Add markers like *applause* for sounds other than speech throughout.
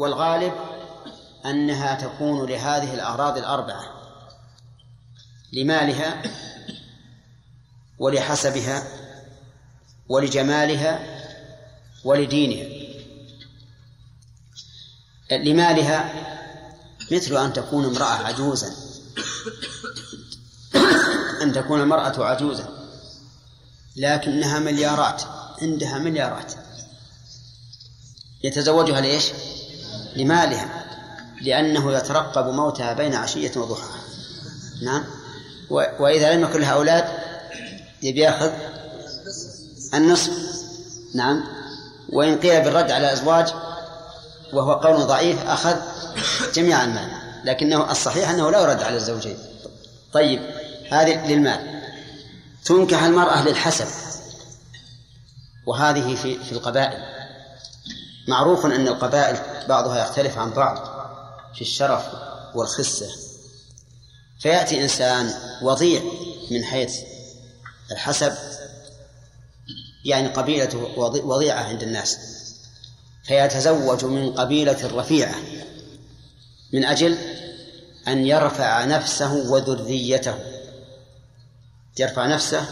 والغالب أنها تكون لهذه الأغراض الأربعة لمالها ولحسبها ولجمالها ولدينها لمالها مثل أن تكون امرأة عجوزا أن تكون المرأة عجوزا لكنها مليارات عندها مليارات يتزوجها ليش؟ لمالها لأنه يترقب موتها بين عشية وضحاها نعم. وإذا لم يكن لها أولاد يبي يأخذ النصف. نعم. وإن قيل بالرد على الأزواج وهو قول ضعيف أخذ جميع المال. لكنه الصحيح أنه لا يرد على الزوجين. طيب هذه للمال. تنكح المرأة للحسب. وهذه في في القبائل. معروف أن القبائل بعضها يختلف عن بعض في الشرف والخسة. فيأتي إنسان وضيع من حيث الحسب يعني قبيلته وضيعة عند الناس. فيتزوج من قبيلة رفيعة من أجل أن يرفع نفسه وذريته. يرفع نفسه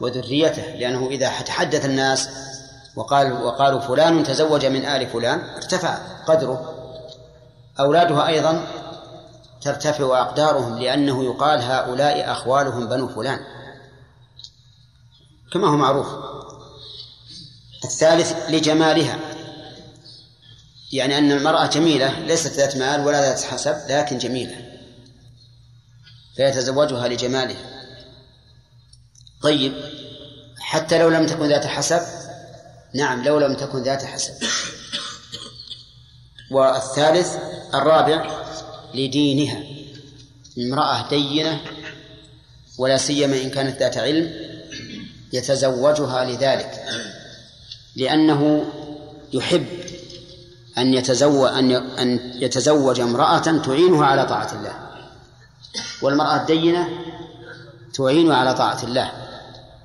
وذريته لأنه إذا تحدث الناس وقال وقالوا فلان تزوج من آل فلان ارتفع قدره. أولادها أيضا ترتفع أقدارهم لأنه يقال هؤلاء أخوالهم بنو فلان. كما هو معروف. الثالث لجمالها. يعني أن المرأة جميلة ليست ذات مال ولا ذات حسب لكن جميلة. فيتزوجها لجمالها. طيب حتى لو لم تكن ذات حسب نعم لو لم تكن ذات حسب والثالث الرابع لدينها. امرأة دينة ولا سيما إن كانت ذات علم يتزوجها لذلك. لأنه يحب أن يتزوج أن أن يتزوج امرأة تعينه على طاعة الله. والمرأة الدينة تعين على طاعة الله.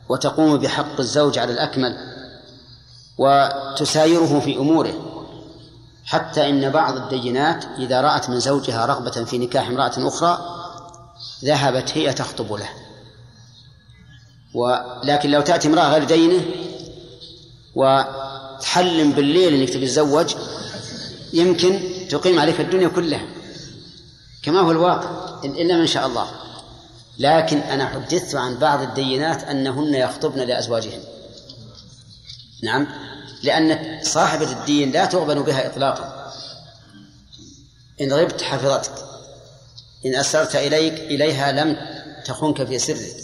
وتقوم بحق الزوج على الأكمل. وتسايره في أموره حتى إن بعض الدينات إذا رأت من زوجها رغبة في نكاح امرأة أخرى ذهبت هي تخطب له. ولكن لو تأتي امرأة غير دينه وتحلم بالليل إنك تتزوج يمكن تقيم عليك الدنيا كلها. كما هو الواقع إلا من شاء الله. لكن أنا حدثت عن بعض الدينات أنهن يخطبن لأزواجهن. نعم. لأن صاحبة الدين لا تغبن بها إطلاقا. إن غبت حفظتك إن أسرت إليك إليها لم تخنك في سرك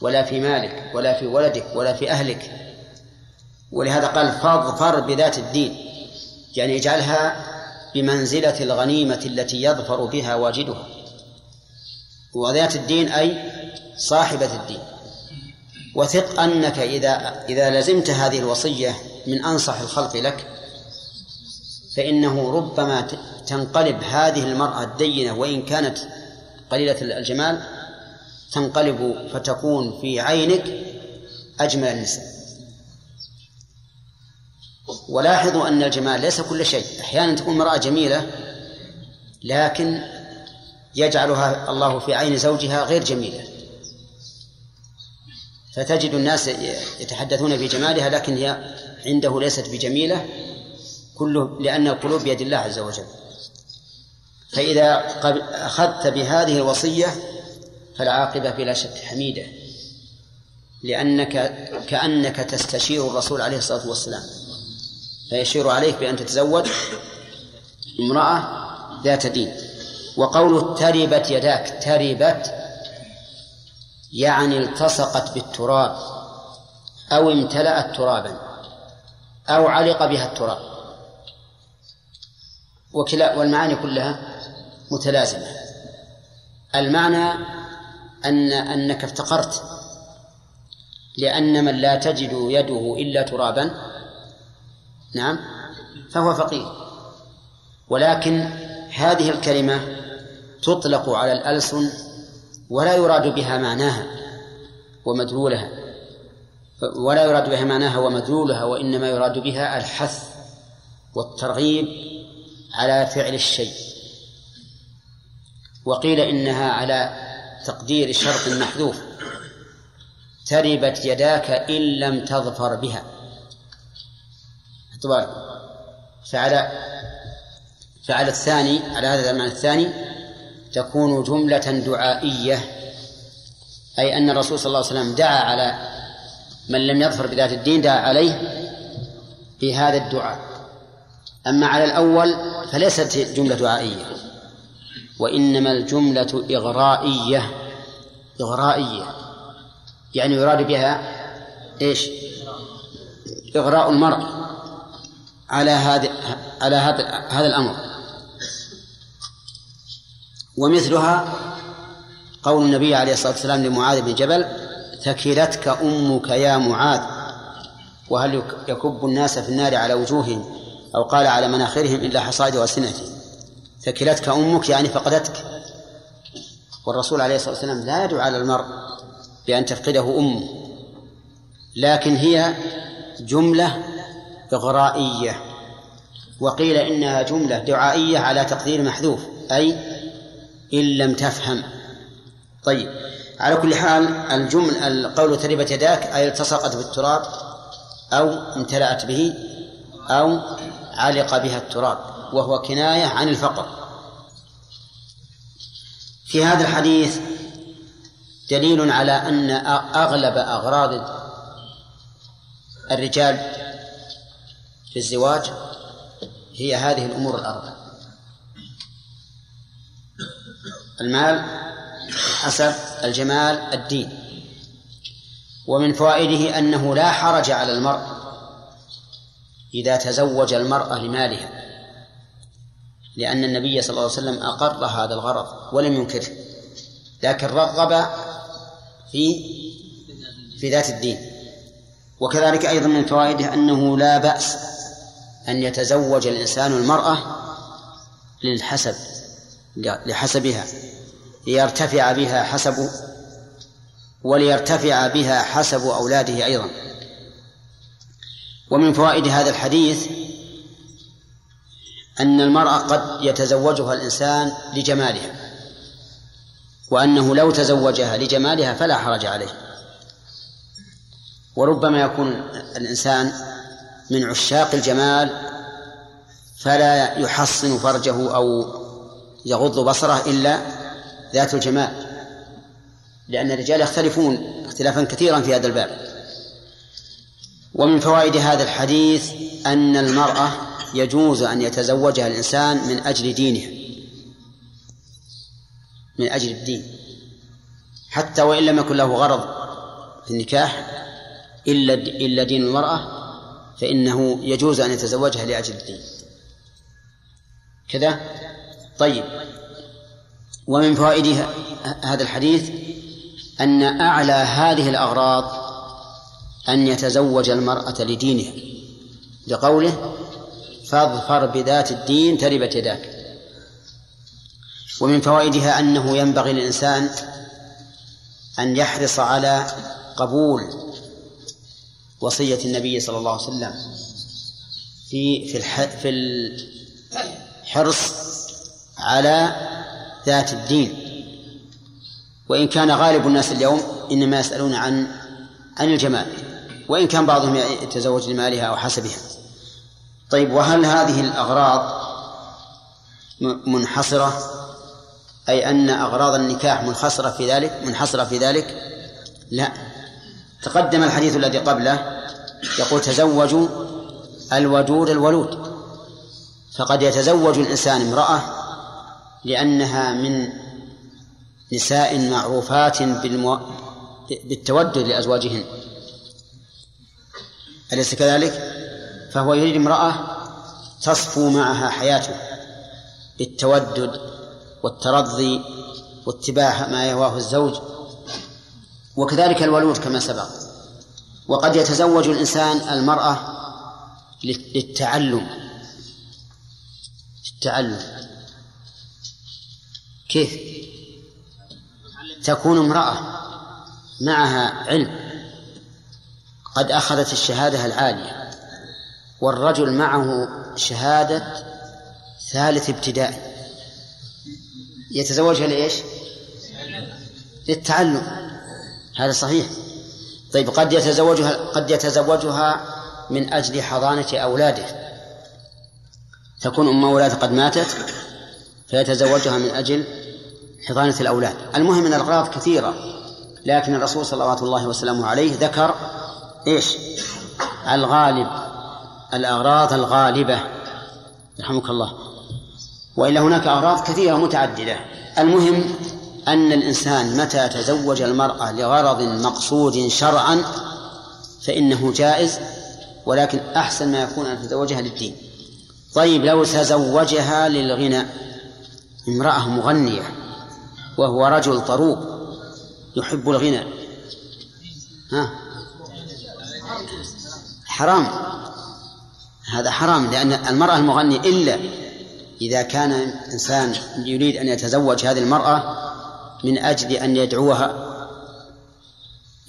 ولا في مالك ولا في ولدك ولا في أهلك. ولهذا قال فاظفر بذات الدين. يعني اجعلها بمنزلة الغنيمة التي يظفر بها واجدها. وذات الدين أي صاحبة الدين. وثق أنك إذا إذا لزمت هذه الوصية من أنصح الخلق لك فإنه ربما تنقلب هذه المرأة الدينة وإن كانت قليلة الجمال تنقلب فتكون في عينك أجمل النساء. ولاحظوا أن الجمال ليس كل شيء أحيانا تكون امرأة جميلة لكن يجعلها الله في عين زوجها غير جميلة. فتجد الناس يتحدثون بجمالها لكن هي عنده ليست بجميلة كله لأن القلوب بيد الله عز وجل. فإذا أخذت بهذه الوصية فالعاقبة بلا شك حميدة لأنك كأنك تستشير الرسول عليه الصلاة والسلام. فيشير عليك بأن تتزوج امرأة ذات دين. وقوله تربت يداك تربت يعني التصقت بالتراب أو امتلأت ترابا أو علق بها التراب. وكلا والمعاني كلها متلازمة. المعنى أن أنك افتقرت لأن من لا تجد يده إلا ترابا نعم فهو فقير. ولكن هذه الكلمة تطلق على الألسن ولا يراد بها معناها ومدلولها. ولا يراد بها معناها ومدلولها وإنما يراد بها الحث والترغيب على فعل الشيء. وقيل إنها على تقدير شرط محذوف. تربت يداك إن لم تظفر بها. فعلى فعلى الثاني على هذا المعنى الثاني تكون جملة دعائية أي أن الرسول صلى الله عليه وسلم دعا على من لم يظفر بذات الدين دعا عليه بهذا الدعاء. أما على الأول فليست جملة دعائية وإنما الجملة إغرائية إغرائية يعني يراد بها إيش؟ إغراء المرء على هذا على هذا هذا الأمر. ومثلها قول النبي عليه الصلاة والسلام لمعاذ بن جبل ثكلتك أمك يا معاذ. وهل يكب الناس في النار على وجوههم أو قال على مناخرهم إلا حصائد ألسنتهم ثكلتك أمك يعني فقدتك. والرسول عليه الصلاة والسلام لا يدعو على المرء بأن تفقده أمه لكن هي جملة إغرائية وقيل إنها جملة دعائية على تقدير محذوف أي إن لم تفهم. طيب على كل حال الجمل القول تربت يداك أي التصقت بالتراب أو امتلأت به أو علق بها التراب وهو كناية عن الفقر. في هذا الحديث دليل على أن أغلب أغراض الرجال في الزواج هي هذه الأمور الأربعة المال الحسب الجمال الدين. ومن فوائده أنه لا حرج على المرء إذا تزوج المرأة لمالها لأن النبي صلى الله عليه وسلم أقر هذا الغرض ولم ينكره لكن رغب في في ذات الدين. وكذلك أيضا من فوائده أنه لا بأس أن يتزوج الإنسان المرأة للحسب. لحسبها ليرتفع بها حسب وليرتفع بها حسب أولاده أيضا. ومن فوائد هذا الحديث أن المرأة قد يتزوجها الإنسان لجمالها وأنه لو تزوجها لجمالها فلا حرج عليه. وربما يكون الإنسان من عشاق الجمال فلا يحصن فرجه أو يغض بصره إلا ذات الجمال لأن الرجال يختلفون اختلافا كثيرا في هذا الباب. ومن فوائد هذا الحديث أن المرأة يجوز أن يتزوجها الإنسان من أجل دينها من أجل الدين حتى وإن لم يكن له غرض في النكاح إلا إلا دين المرأة فإنه يجوز أن يتزوجها لأجل الدين. كذا؟ طيب. ومن فوائد هذا الحديث أن أعلى هذه الأغراض أن يتزوج المرأة لدينها لقوله فاظفر بذات الدين تربت يداك. ومن فوائدها أنه ينبغي للإنسان أن يحرص على قبول وصية النبي صلى الله عليه وسلم في في في الحرص على ذات الدين. وإن كان غالب الناس اليوم إنما يسألون عن عن الجمال وإن كان بعضهم يتزوج لمالها أو حسبها. طيب وهل هذه الأغراض منحصرة؟ أي أن أغراض النكاح منحصرة في ذلك منحصرة في ذلك؟ لا. تقدم الحديث الذي قبله يقول تزوجوا الودود الولود. فقد يتزوج الإنسان امرأة لأنها من نساء معروفات بالمو... بالتودد لأزواجهن. أليس كذلك؟ فهو يريد امرأة تصفو معها حياته بالتودد والترضي واتباع ما يهواه الزوج وكذلك الولود كما سبق. وقد يتزوج الإنسان المرأة للتعلم التعلم كيف؟ تكون امرأة معها علم قد أخذت الشهادة العالية والرجل معه شهادة ثالث ابتدائي يتزوجها لإيش؟ للتعلم. هذا صحيح. طيب قد يتزوجها قد يتزوجها من أجل حضانة أولاده. تكون أم أولاده قد ماتت؟ فيتزوجها من أجل حضانة الأولاد. المهم أن الأغراض كثيرة لكن الرسول صلوات الله وسلامه عليه ذكر إيش؟ الغالب الأغراض الغالبة. رحمك الله. وإلا هناك أغراض كثيرة متعددة. المهم أن الإنسان متى تزوج المرأة لغرض مقصود شرعا فإنه جائز ولكن أحسن ما يكون أن تتزوجها للدين. طيب لو تزوجها للغنى امرأة مغنية وهو رجل طروق يحب الغنى. ها؟ حرام. هذا حرام لأن المرأة المغنية إلا إذا كان إنسان يريد أن يتزوج هذه المرأة من أجل أن يدعوها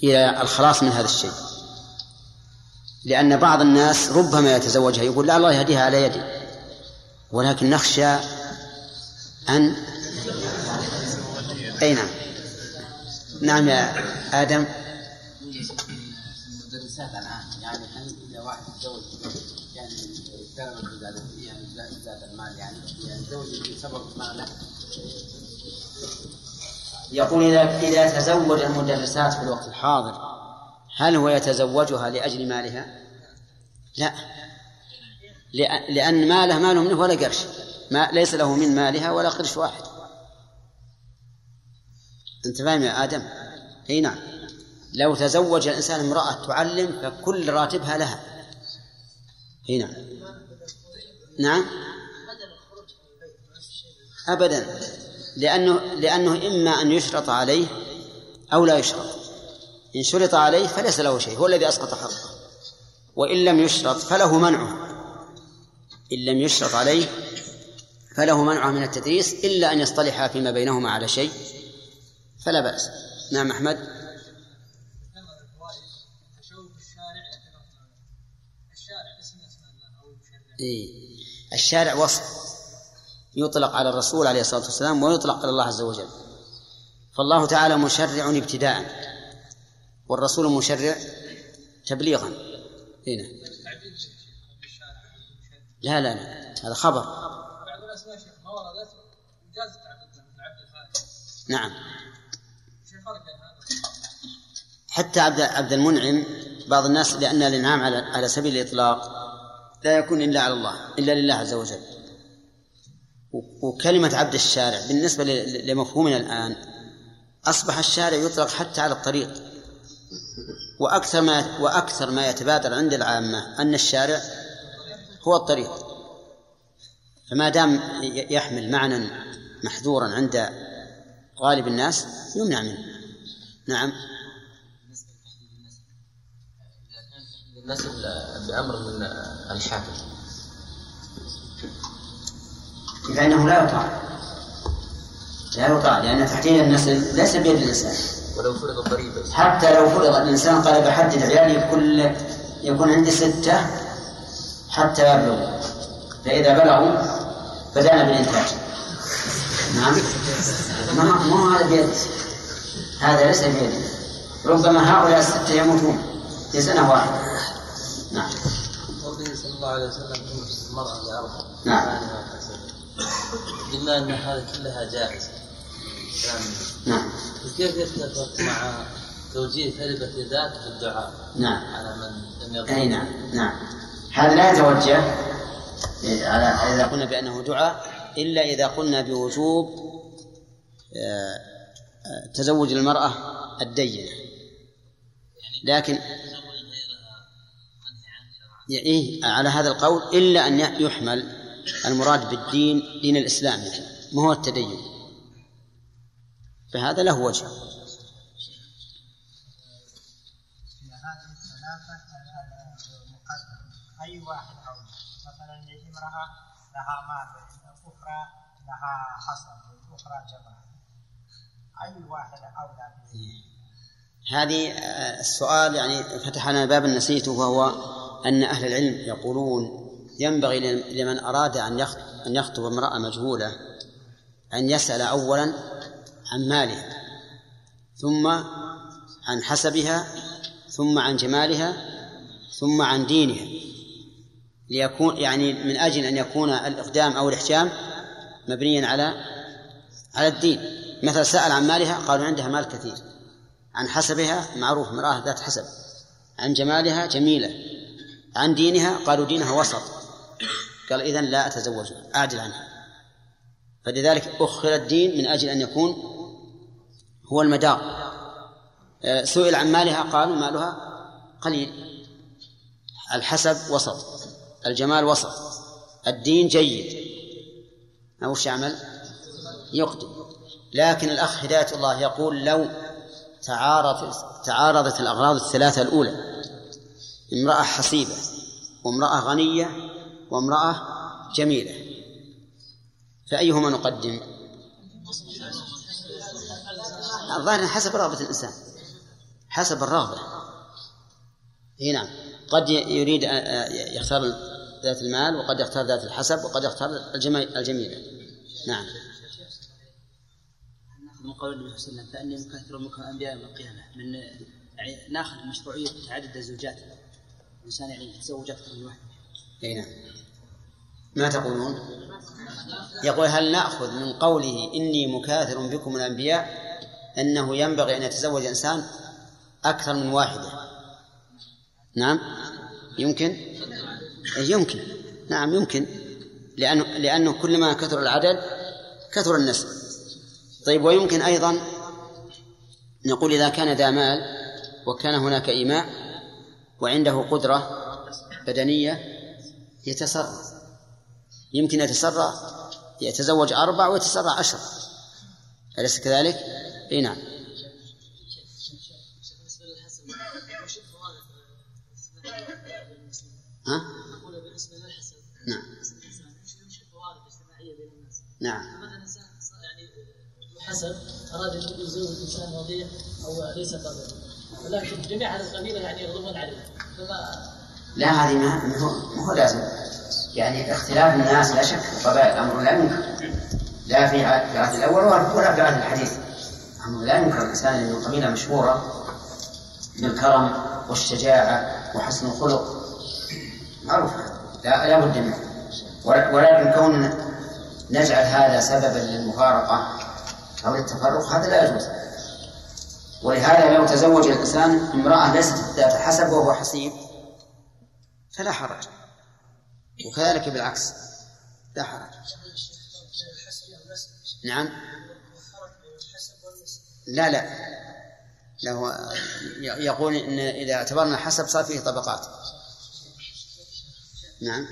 إلى الخلاص من هذا الشيء. لأن بعض الناس ربما يتزوجها يقول لا الله يهديها على يدي ولكن نخشى أن أي نعم. نعم يا آدم. المدرسات الآن يعني إذا واحد تزوج يعني يعني زاد المال يعني يعني زوج بسبب ماله يقول إذا إذا تزوج المدرسات في الوقت الحاضر هل هو يتزوجها لأجل مالها؟ لا. لأن ماله ماله منه ولا قرش. ما ليس له من مالها ولا قرش واحد. أنت فاهم يا آدم؟ أي نعم. لو تزوج الإنسان امرأة تعلم فكل راتبها لها. أي نعم. نعم؟ أبدا. لأنه لأنه إما أن يشرط عليه أو لا يشرط. إن شرط عليه فليس له شيء هو الذي أسقط حقه. وإن لم يشرط فله منعه. إن لم يشرط عليه فله منعه من التدريس إلا أن يصطلحا فيما بينهما على شيء فلا بأس. نعم أحمد؟ الشارع وصف يطلق على الرسول عليه الصلاة والسلام ويطلق على الله عز وجل. فالله تعالى مشرع ابتداء والرسول مشرع تبليغا. هنا لا لا لا هذا خبر بعض الاسماء ما وردت جاز نعم. حتى عبد عبد المنعم بعض الناس لأن الإنعام على على سبيل الإطلاق لا يكون إلا على الله إلا لله عز وجل. وكلمة عبد الشارع بالنسبة لمفهومنا الآن أصبح الشارع يطلق حتى على الطريق. وأكثر ما وأكثر ما يتبادر عند العامة أن الشارع هو الطريق. فما دام يحمل معنى محذورا عند غالب الناس يمنع منه. نعم. النسب بأمر من الحاكم فإنه لا يطاع. لا يطاع لأن تحديد النسل ليس بيد الإنسان. ولو فرض الضريبة. حتى لو فرض الإنسان قال بحدد عيالي كل يكون عندي ستة حتى يبلغوا. فإذا بلغوا بدأنا بالإنتاج. نعم. ما ما هذا بيد. هذا ليس بيدي ربما هؤلاء الستة يموتون. في سنة واحدة نعم. قوله صلى الله عليه وسلم في المرأة لأربع نعم. قلنا أن هذه كلها جائزة نعم. وكيف يتفق مع توجيه ذات في الدعاء؟ نعم. على من لم يقل أي نعم. نعم. هذا لا يتوجه؟ على إذا قلنا بأنه دعاء. إلا إذا قلنا بوجوب آه، تزوج المرأة الدينة. لكن إيه على هذا القول إلا أن يحمل المراد بالدين دين الإسلام يعني ما هو التدين. فهذا له وجه. أي واحد أو مثلا امرأة لها مال. أخرى لها حصن أخرى جمال أي واحد أولى هذه آه، السؤال يعني فتح لنا باب نسيته وهو أن أهل العلم يقولون ينبغي لمن أراد أن أن يخطب امرأة مجهولة أن يسأل أولا عن مالها ثم عن حسبها ثم عن جمالها ثم عن دينها. ليكون يعني من أجل أن يكون الإقدام أو الإحجام مبنيا على على الدين. مثلا سأل عن مالها قالوا عندها مال كثير. عن حسبها معروف امرأة ذات حسب. عن جمالها جميلة. عن دينها قالوا دينها وسط. قال إذن لا أتزوجها أعدل عنها. فلذلك أخر الدين من أجل أن يكون هو المدار. آه، سئل عن مالها قالوا مالها قليل. الحسب وسط. الجمال وسط. الدين جيد. ما وش يعمل؟ يقدم. لكن الأخ هداية الله يقول لو تعارض تعارضت الأغراض الثلاثة الأولى. امرأة حسيبة وامرأة غنية وامرأة جميلة. فأيهما نقدم؟ الظاهر حسب رغبة الإنسان. حسب الرغبة. إي نعم. قد يريد يختار ذات المال وقد يختار ذات الحسب وقد يختار الجميلة نعم. من قول النبي صلى الله عليه وسلم فإني مكثر بكم انبياء يوم القيامة. من يعني ناخذ مشروعية تعدد الزوجات. الإنسان يعني يتزوج أكثر من واحد. إي نعم. ما تقولون؟ يقول هل نأخذ من قوله إني مكاثر بكم الأنبياء أنه ينبغي أن يتزوج الانسان أكثر من واحدة؟ نعم. يمكن؟ يمكن. نعم يمكن. لأنه لأنه كلما كثر العدد كثر النسل طيب ويمكن أيضا نقول إذا كان ذا مال وكان هناك إيماء وعنده قدرة بدنية يتسرع. يمكن يتسرع يتزوج أربع ويتسرع عشر. أليس كذلك؟ أي نعم. نعم. حسب أراد أن يزوج إنسان وضيع أو ليس قابلا ولكن جميع هذه القبيلة يعني يغضبون عليه. فما لا هذه ما هو هو لازم. يعني اختلاف الناس لا شك في القبائل أمر لا ينكر. لا في العهد الأول ولا في العهد الحديث. أمر لا ينكر. الإنسان ان القبيلة مشهورة بالكرم والشجاعة وحسن الخلق. معروف. لا لا بد منه. ولكن كون نجعل هذا سببا للمفارقة أو للتفرق هذا لا يجوز. ولهذا لو تزوج الإنسان امرأة ليست ذات حسب وهو حسيب فلا حرج. وكذلك بالعكس لا حرج. نعم؟ لا لا. له يقول إن إذا اعتبرنا الحسب صار فيه طبقات. نعم؟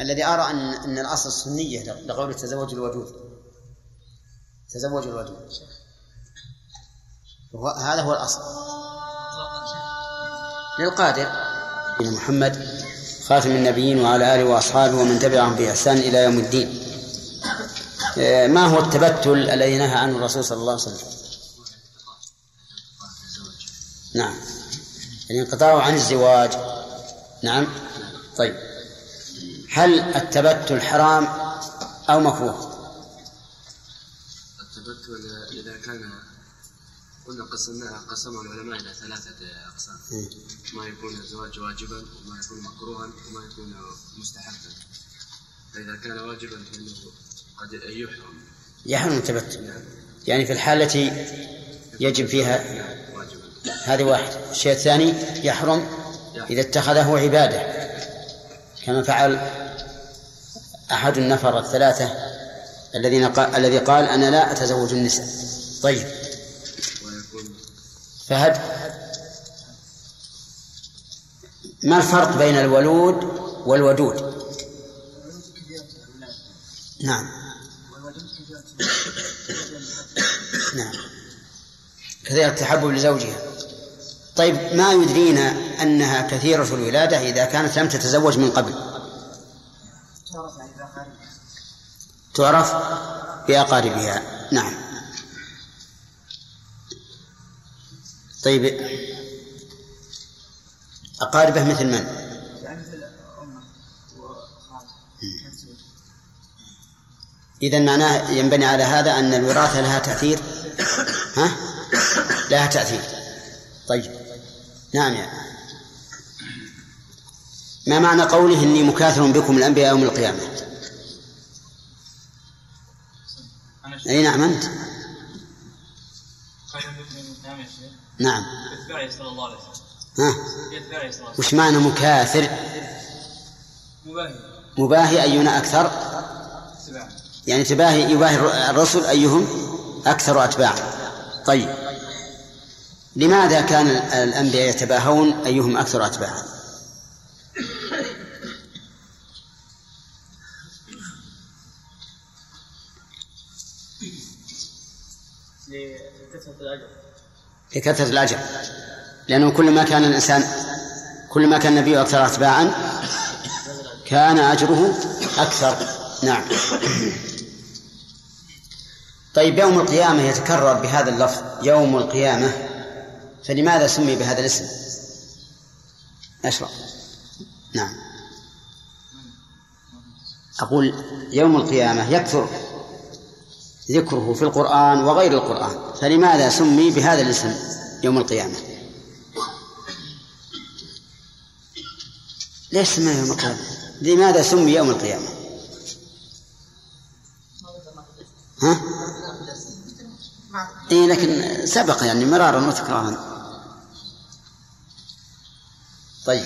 الذي أرى أن أن الأصل السنية لقول تزوج الودود. تزوج الودود. هذا هو الأصل. للقادر. إن محمد خاتم النبيين وعلى آله وأصحابه ومن تبعهم بإحسان إلى يوم الدين. آه، ما هو التبتل الذي نهى عنه الرسول صلى الله عليه وسلم؟ نعم. الانقطاع عن الزواج. نعم. طيب. هل التبتل حرام أو مكروه؟ التبتل إذا كان قلنا قسمناها قسمها العلماء إلى ثلاثة أقسام. ما يكون الزواج واجبا وما يكون مكروها وما يكون مستحبا. فإذا كان واجبا فإنه قد يحرم. يحرم التبتل. يعني في الحالة التي يجب فيها هذه واحد. الشيء الثاني يحرم. إذا اتخذه عبادة كما فعل أحد النفر الثلاثة الذين قال الذي قال أنا لا أتزوج النساء. طيب. فهد. ما الفرق بين الولود والودود؟ نعم. نعم. كذلك التحبب لزوجها. طيب ما يدرينا أنها كثيرة الولادة إذا كانت لم تتزوج من قبل؟ تعرف بأقاربها نعم. طيب. أقاربه مثل من؟ يعني مثل أمه. إذا معناه ينبني على هذا أن الوراثة لها تأثير. *coughs* ها؟ لها تأثير. طيب. نعم يا ما معنى قوله إني مكاثر بكم الأنبياء يوم القيامة؟ أي نعم أنت. نعم. صلى الله عليه وسلم ها؟ وش معنى مكاثر؟ مباهي مباهي أينا أكثر؟ اتباع يعني تباهي يباهي الرسل أيهم أكثر أتباعا طيب. لماذا كان الأنبياء يتباهون أيهم أكثر أتباعا لكثرة الأجر. لكثرة الأجر لأنه كلما كان الإنسان كلما كان النبي أكثر أتباعا كان أجره أكثر. نعم. طيب يوم القيامة يتكرر بهذا اللفظ يوم القيامة. فلماذا سمي بهذا الاسم؟ أشرف. نعم. أقول يوم القيامة يكثر ذكره في القرآن وغير القرآن. فلماذا سمي بهذا الاسم يوم القيامة؟ ليش سمي يوم القيامة؟ لماذا سمي يوم القيامة؟ ها؟ إيه لكن سبق يعني مرارا وتكرارا. طيب.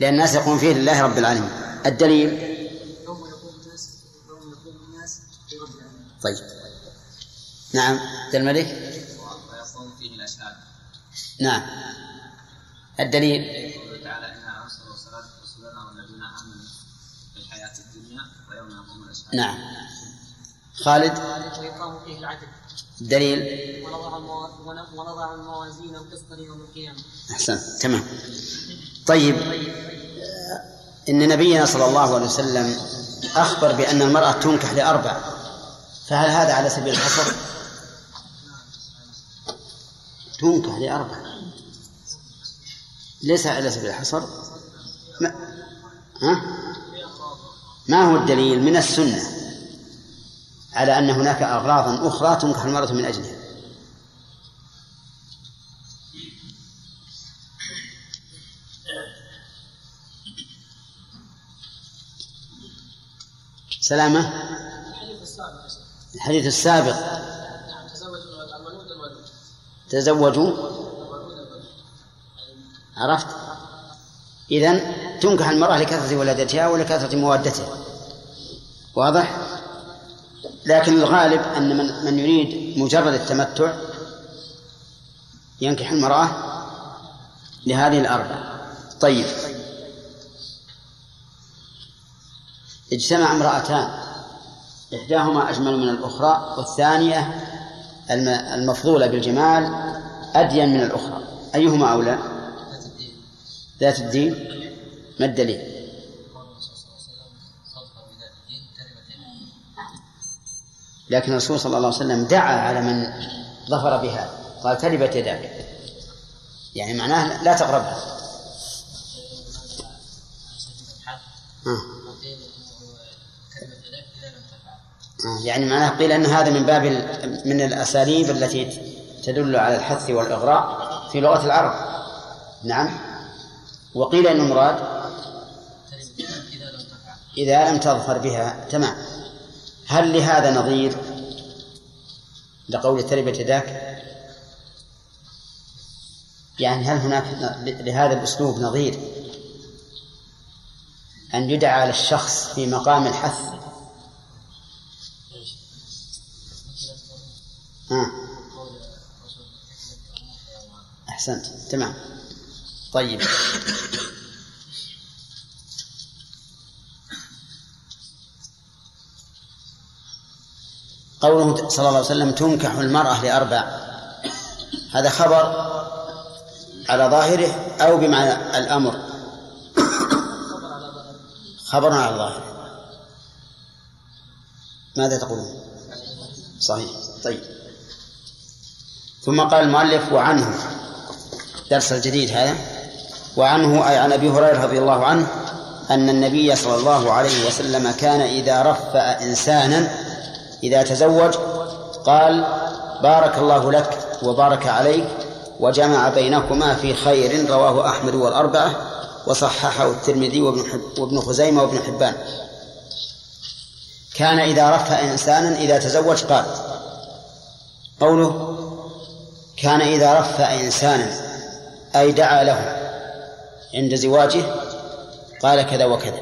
لأن الناس يقومون فيه لله رب العالمين. الدليل طيب. نعم. عبد الملك؟ فيه الأشهاد نعم. الدليل؟ نعم. خالد؟ ويقام فيه العدل الدليل ونضع ونضع الموازين القسط ليوم القيامة أحسن. تمام. طيب. إن نبينا صلى الله عليه وسلم أخبر بأن المرأة تنكح لأربع. فهل هذا على سبيل الحصر؟ تنكح لأربع ليس على سبيل الحصر ما ها؟ ما هو الدليل؟ من السنة. على أن هناك أغراضا أخرى تنكح المرأة من أجلها. سلامة. الحديث السابق. تزوجوا. عرفت؟ إذن تنكح المرأة لكثرة ولادتها ولكثرة موادتها واضح؟ لكن الغالب أن من, من يريد مجرد التمتع ينكح المرأة لهذه الأربع. طيب. اجتمع امرأتان. إحداهما أجمل من الأخرى والثانية الم- المفضولة بالجمال أدين من الأخرى أيهما أولى؟ ذات الدين ما الدليل؟ لكن الرسول صلى الله عليه وسلم دعا على من ظفر بها قال تربت يداك يعني معناه لا تقربها آه. آه، يعني معناه قيل أن هذا من باب من الأساليب التي تدل على الحث والإغراء في لغة العرب. نعم. وقيل أن المراد إذا لم تظفر بها تمام. هل لهذا نظير؟ لقول تربت يداك يعني هل هناك لهذا الأسلوب نظير؟ أن يدعى على الشخص في مقام الحث ها. أحسنت. تمام. طيب. قوله صلى الله عليه وسلم تنكح المرأة لأربع. هذا خبر على ظاهره أو بمعنى الأمر. خبر على ظاهره. ماذا تقولون؟ صحيح. طيب. ثم قال المؤلف وعنه. درس الجديد هذا. وعنه أي عن أبي هريرة رضي الله عنه أن النبي صلى الله عليه وسلم كان إذا رفأ إنسانا إذا تزوج قال بارك الله لك وبارك عليك وجمع بينكما في خير رواه أحمد والأربعة وصححه الترمذي وابن, خزيمة وابن حبان. كان إذا رفأ إنسانا إذا تزوج قال قوله كان إذا رفأ إنسانا أي دعا له عند زواجه قال كذا وكذا.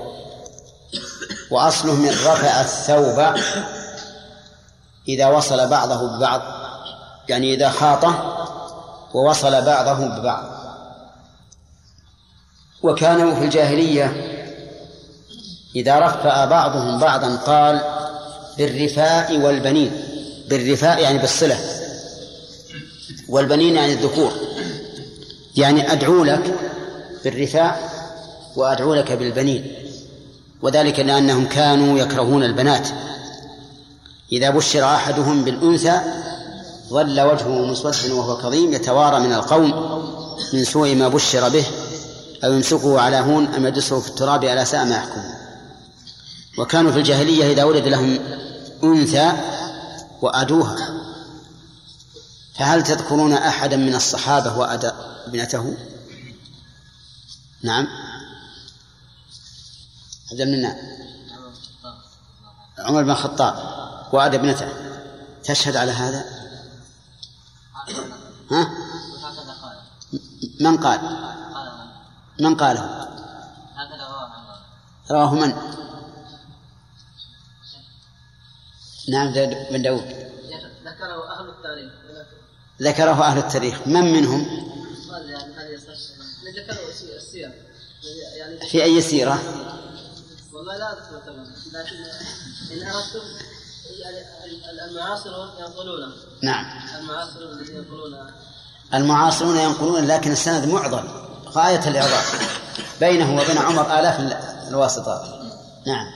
وأصله من رفع الثوب إذا وصل بعضه ببعض يعني إذا خاطه ووصل بعضه ببعض. وكانوا في الجاهلية إذا رفع بعضهم بعضا قال بالرفاء والبنين بالرفاء يعني بالصلة. والبنين يعني الذكور. يعني أدعو لك بالرفاء وأدعو لك بالبنين. وذلك لأنهم كانوا يكرهون البنات. إذا بشر أحدهم بالأنثى ظل وجهه مسودا وهو كظيم يتوارى من القوم من سوء ما بشر به أو يمسكه على هون أم يدسه في التراب على ساء ما يحكم. وكانوا في الجاهلية إذا ولد لهم أنثى وأدوها. فهل تذكرون أحدا من الصحابة وأدى ابنته؟ نعم. عبد المنان. عمر بن الخطاب. وأدى ابنته. تشهد على هذا؟ ها؟ من قال؟ من قاله؟ رواه من؟ نعم بن داود. ذكره أهل التاريخ. ذكره أهل التاريخ. من منهم؟ في أي سيرة؟ والله لا أذكر لكن إن أردتم المعاصرون ينقلونه نعم. المعاصرون ينقلون المعاصرون ينقلون لكن السند معضل. غاية الإعضال بينه وبين عمر آلاف الواسطات. نعم.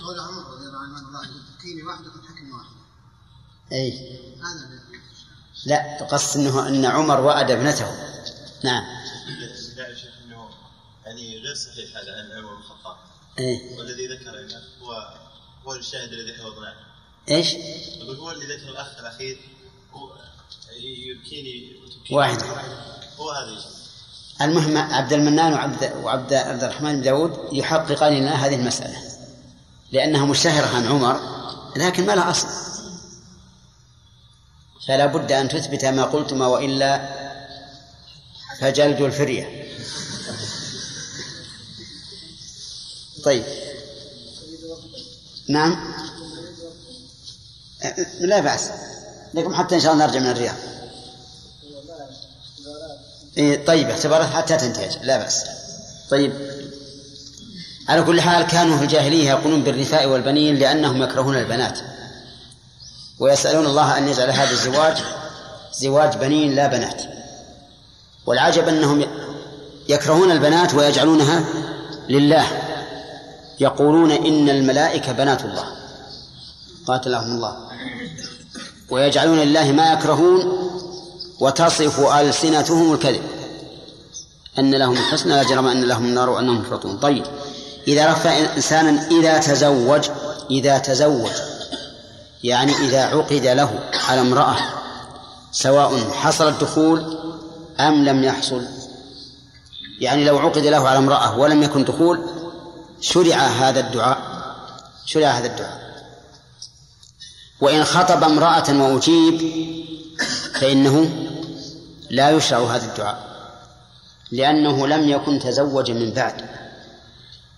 قول عمر رضي الله عنه واحدة أي هذا لا قصد إنه أن عمر وأد ابنته. نعم. يعني غير صحيح هذا عن عمر بن الخطاب. إيه؟ والذي ذكر هنا هو هو الشاهد الذي حفظناه. إيش؟ يقول هو اللي ذكر الأخ الأخير هو يبكيني واحد. هو هذا المهم عبد المنان وعبد وعبد عبد الرحمن بن داود يحققان لنا هذه المسألة لأنها مشتهرة عن عمر لكن ما لها أصل. فلا بد أن تثبت ما قلتما وإلا فجلد الفرية. طيب. نعم. لا بأس. لكم حتى إن شاء الله نرجع من الرياض. إيه طيب اعتبارات حتى تنتهج لا بأس. طيب. على كل حال كانوا في الجاهلية يقولون بالرثاء والبنين لأنهم يكرهون البنات. ويسألون الله أن يجعل هذا الزواج زواج بنين لا بنات. والعجب أنهم يكرهون البنات ويجعلونها لله. يقولون إن الملائكة بنات الله. قاتلهم الله. ويجعلون لله ما يكرهون وتصف ألسنتهم الكذب. أن لهم الحسنى لا جرم أن لهم النار وأنهم مفرطون. طيب إذا رفع إنسانا إذا تزوج إذا تزوج يعني إذا عقد له على امرأة سواء حصل الدخول أم لم يحصل. يعني لو عقد له على امرأة ولم يكن دخول شرع هذا الدعاء شرع هذا الدعاء. وإن خطب امرأة وأجيب فإنه لا يشرع هذا الدعاء لأنه لم يكن تزوج من بعد.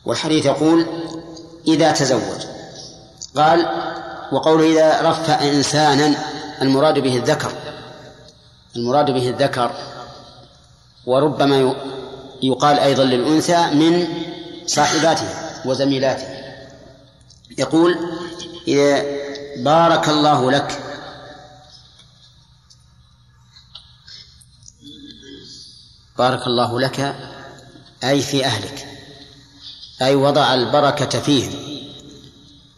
والحديث يقول إذا تزوج. قال وقوله إذا رفع إنسانا المراد به الذكر. المراد به الذكر. وربما يقال أيضا للأنثى من صاحباتها وزميلاتها يقول إذا بارك الله لك بارك الله لك أي في أهلك. أي وضع البركة فيهم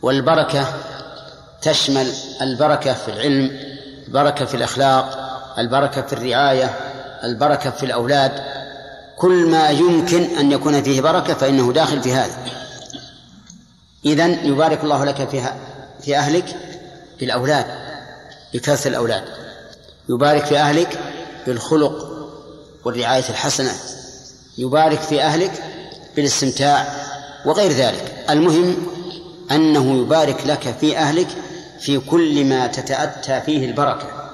والبركة تشمل البركة في العلم البركة في الأخلاق البركة في الرعاية البركة في الأولاد. كل ما يمكن أن يكون فيه بركة فإنه داخل في هذا. إذن يبارك الله لك فيها في أهلك بالأولاد بكثرة الأولاد. يبارك في أهلك بالخلق والرعاية الحسنة. يبارك في أهلك بالاستمتاع وغير ذلك. المهم أنه يبارك لك في أهلك في كل ما تتأتى فيه البركة.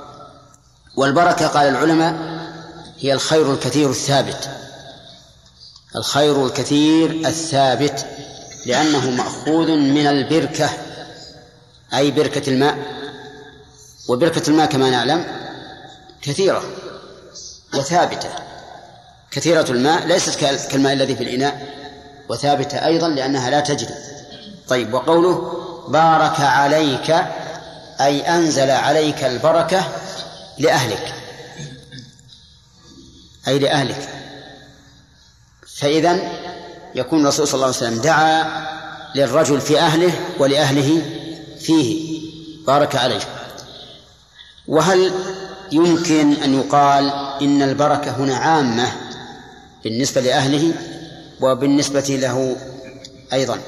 والبركة قال العلماء هي الخير الكثير الثابت. الخير الكثير الثابت لأنه مأخوذ من البركة أي بركة الماء. وبركة الماء كما نعلم كثيرة وثابتة. كثيرة الماء ليست كالماء الذي في الإناء وثابتة أيضا لأنها لا تجري. طيب وقوله بارك عليك أي أنزل عليك البركة لأهلك. أي لأهلك. فإذا يكون الرسول صلى الله عليه وسلم دعا للرجل في أهله ولأهله فيه. بارك عليه وهل يمكن أن يقال إن البركة هنا عامة بالنسبة لأهله وبالنسبة له أيضا؟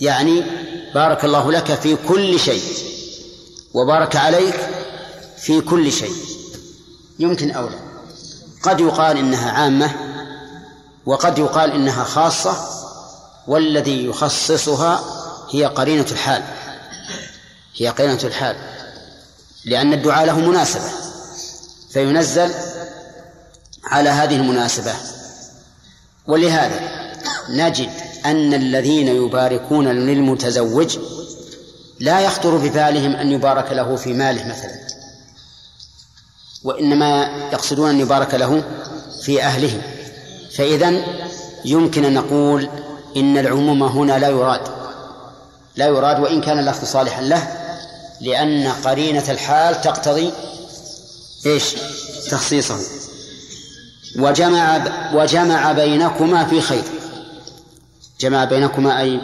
يعني بارك الله لك في كل شيء وبارك عليك في كل شيء. يمكن أو لا؟ قد يقال إنها عامة وقد يقال إنها خاصة والذي يخصصها هي قرينة الحال. هي قرينة الحال لأن الدعاء له مناسبة فينزل على هذه المناسبة. ولهذا نجد أن الذين يباركون للمتزوج لا يخطر ببالهم أن يبارك له في ماله مثلا وإنما يقصدون أن يبارك له في أهله. فإذا يمكن أن نقول إن العموم هنا لا يراد لا يراد وإن كان اللفظ صالحا له لأن قرينة الحال تقتضي إيش؟ تخصيصه. وجمع وجمع بينكما في خير. جمع بينكما أي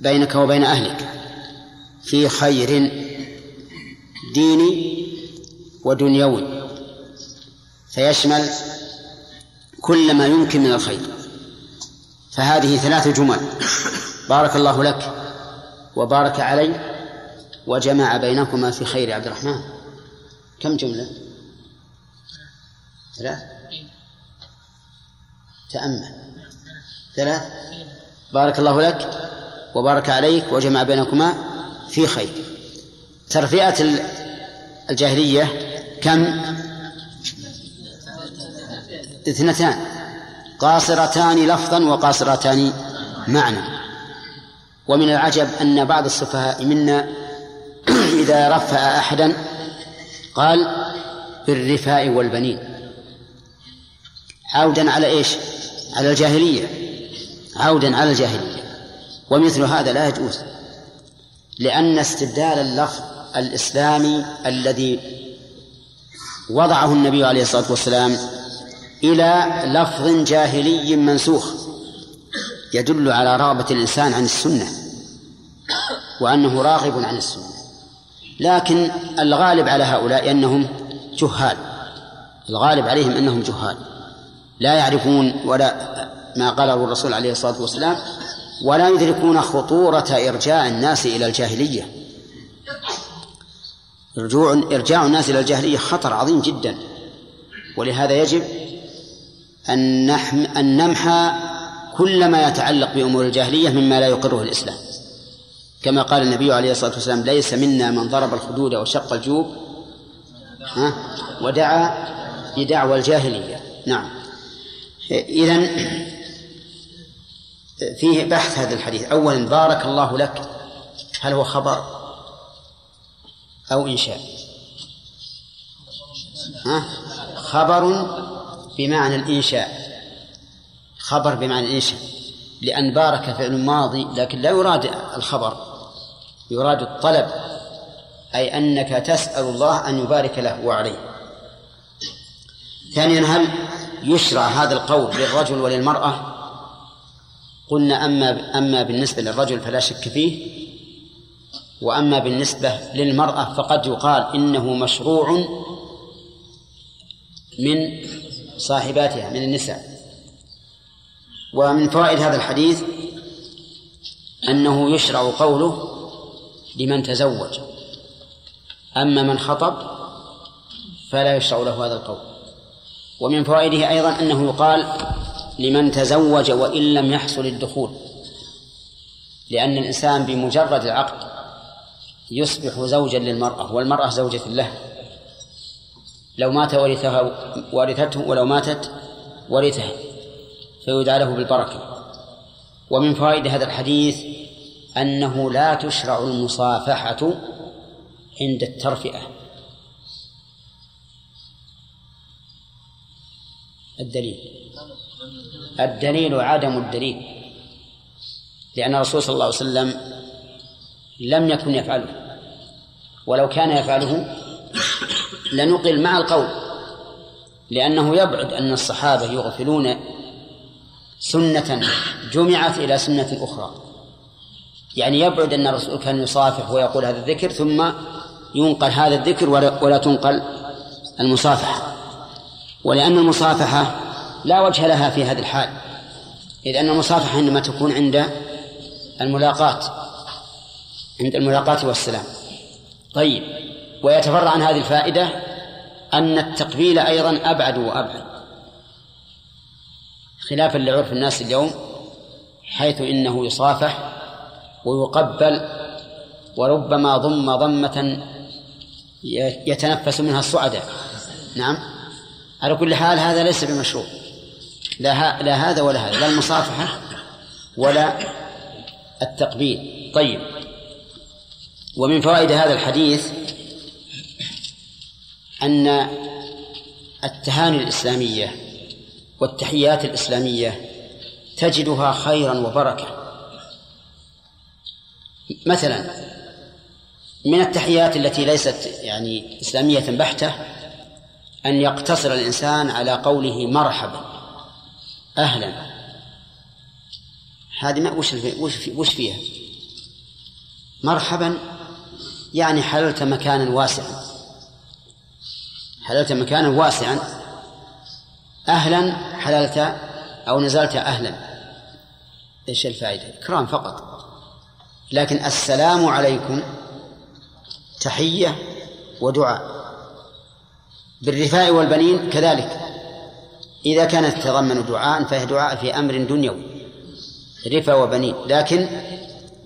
بينك وبين أهلك في خير ديني ودنيوي. فيشمل كل ما يمكن من الخير. فهذه ثلاث جمل. بارك الله لك وبارك عليك وجمع بينكما في خير عبد الرحمن. كم جملة؟ ثلاث. تأمل. ثلاث. بارك الله لك وبارك عليك وجمع بينكما في خير. ترفئة الجاهلية كم؟ اثنتان. قاصرتان لفظا وقاصرتان معنى. ومن العجب أن بعض السفهاء منا *clears throat* إذا رفع أحدا قال بالرفاء والبنين. عودا على إيش؟ على الجاهلية. عودا على الجاهلية. ومثل هذا لا يجوز لأن استبدال اللفظ الإسلامي الذي وضعه النبي عليه الصلاة والسلام إلى لفظ جاهلي منسوخ يدل على رغبة الإنسان عن السنة وأنه راغب عن السنة. لكن الغالب على هؤلاء أنهم جهال الغالب عليهم أنهم جهال لا يعرفون ولا ما قاله الرسول عليه الصلاة والسلام ولا يدركون خطورة إرجاع الناس إلى الجاهلية. رجوع إرجاع الناس إلى الجاهلية خطر عظيم جدا. ولهذا يجب أن نحم أن نمحى كل ما يتعلق بأمور الجاهلية مما لا يقره الإسلام. كما قال النبي عليه الصلاة والسلام ليس منا من ضرب الخدود وشق الجوب ها ودعا بدعوى الجاهلية. نعم. إذن فيه بحث هذا الحديث. أولا بارك الله لك. هل هو خبر أو إنشاء؟ ها؟ خبر بمعنى الإنشاء. خبر بمعنى الإنشاء. لأن بارك فعل ماضي لكن لا يراد الخبر. يراد الطلب. أي أنك تسأل الله أن يبارك له وعليه. ثانيا هل يشرع هذا القول للرجل وللمرأة؟ قلنا أما أما بالنسبة للرجل فلا شك فيه وأما بالنسبة للمرأة فقد يقال إنه مشروع من صاحباتها من النساء. ومن فوائد هذا الحديث أنه يشرع قوله لمن تزوج. أما من خطب فلا يشرع له هذا القول. ومن فوائده أيضا أنه يقال لمن تزوج وإن لم يحصل الدخول. لأن الإنسان بمجرد العقد يصبح زوجا للمرأة والمرأة زوجة له. لو مات ورثها ورثته ولو ماتت ورثها فيدعى له بالبركة. ومن فوائد هذا الحديث أنه لا تشرع المصافحة عند الترفئة. الدليل. الدليل عدم الدليل. لأن الرسول صلى الله عليه وسلم لم يكن يفعله. ولو كان يفعله لنقل مع القول. لأنه يبعد أن الصحابة يغفلون سنة جمعت إلى سنة أخرى. يعني يبعد أن الرسول كان يصافح ويقول هذا الذكر ثم ينقل هذا الذكر ولا تنقل المصافحة. ولأن المصافحة لا وجه لها في هذه الحال إذ أن المصافحة إنما تكون عند الملاقاة عند الملاقاة والسلام. طيب ويتفرع عن هذه الفائدة أن التقبيل أيضا أبعد وأبعد خلافا لعرف الناس اليوم حيث إنه يصافح ويقبل وربما ضم ضمة يتنفس منها الصعداء. نعم. على كل حال هذا ليس بمشروع. لا, لا هذا ولا هذا لا المصافحة ولا التقبيل. طيب. ومن فوائد هذا الحديث أن التهاني الإسلامية والتحيات الإسلامية تجدها خيرا وبركة. مثلا من التحيات التي ليست يعني إسلامية بحتة أن يقتصر الإنسان على قوله مرحبا. أهلا. هذه ما وش وش وش فيها؟ مرحبا. يعني حللت مكانا واسعا. حللت مكانا واسعا. أهلا حللت أو نزلت أهلا. إيش الفائدة؟ إكرام فقط. لكن السلام عليكم. تحية ودعاء. بالرفاء والبنين كذلك. إذا كانت تتضمن دعاء فهي دعاء في أمر دنيوي رفا وبنين. لكن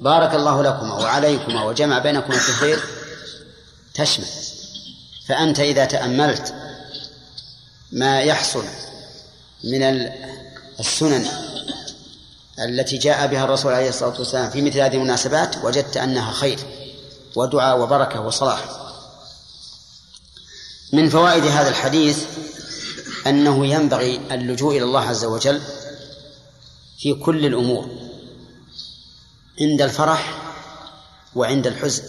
بارك الله لكما وعليكما وجمع بينكما في الخير تشمل. فأنت إذا تأملت ما يحصل من السنن التي جاء بها الرسول عليه الصلاة والسلام في مثل هذه المناسبات وجدت أنها خير ودعاء وبركة وصلاح. من فوائد هذا الحديث أنه ينبغي اللجوء إلى الله عز وجل في كل الأمور عند الفرح وعند الحزن.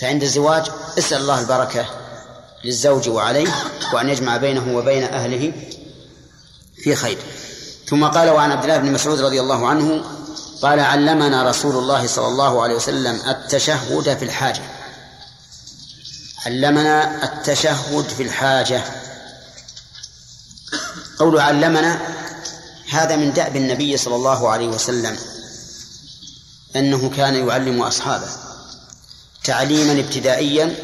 فعند الزواج اسأل الله البركة للزوج وعليه وأن يجمع بينه وبين أهله في خير. ثم قال وعن عبد الله بن مسعود رضي الله عنه قال علمنا رسول الله صلى الله عليه وسلم التشهد في الحاجة. علمنا التشهد في الحاجة. قول علمنا هذا من دأب النبي صلى الله عليه وسلم أنه كان يعلم أصحابه تعليما ابتدائيا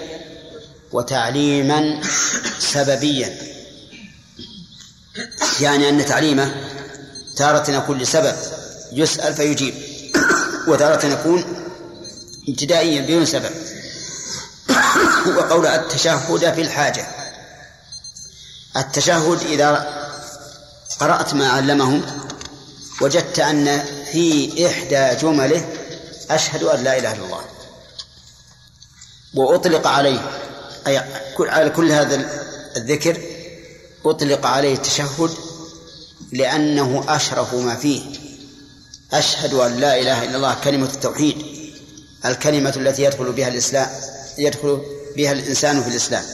وتعليما سببيا. يعني أن تعليمه تارة يكون لسبب يسأل فيجيب وتارة يكون ابتدائيا بدون سبب. وقول التشهد في الحاجة التشهد إذا قرأت ما علمهم وجدت أن في إحدى جمله أشهد أن لا إله إلا الله. وأطلق عليه أي على كل هذا الذكر أطلق عليه التشهد لأنه أشرف ما فيه. أشهد أن لا إله إلا الله كلمة التوحيد الكلمة التي يدخل بها الإسلام يدخل بها الإنسان في الإسلام.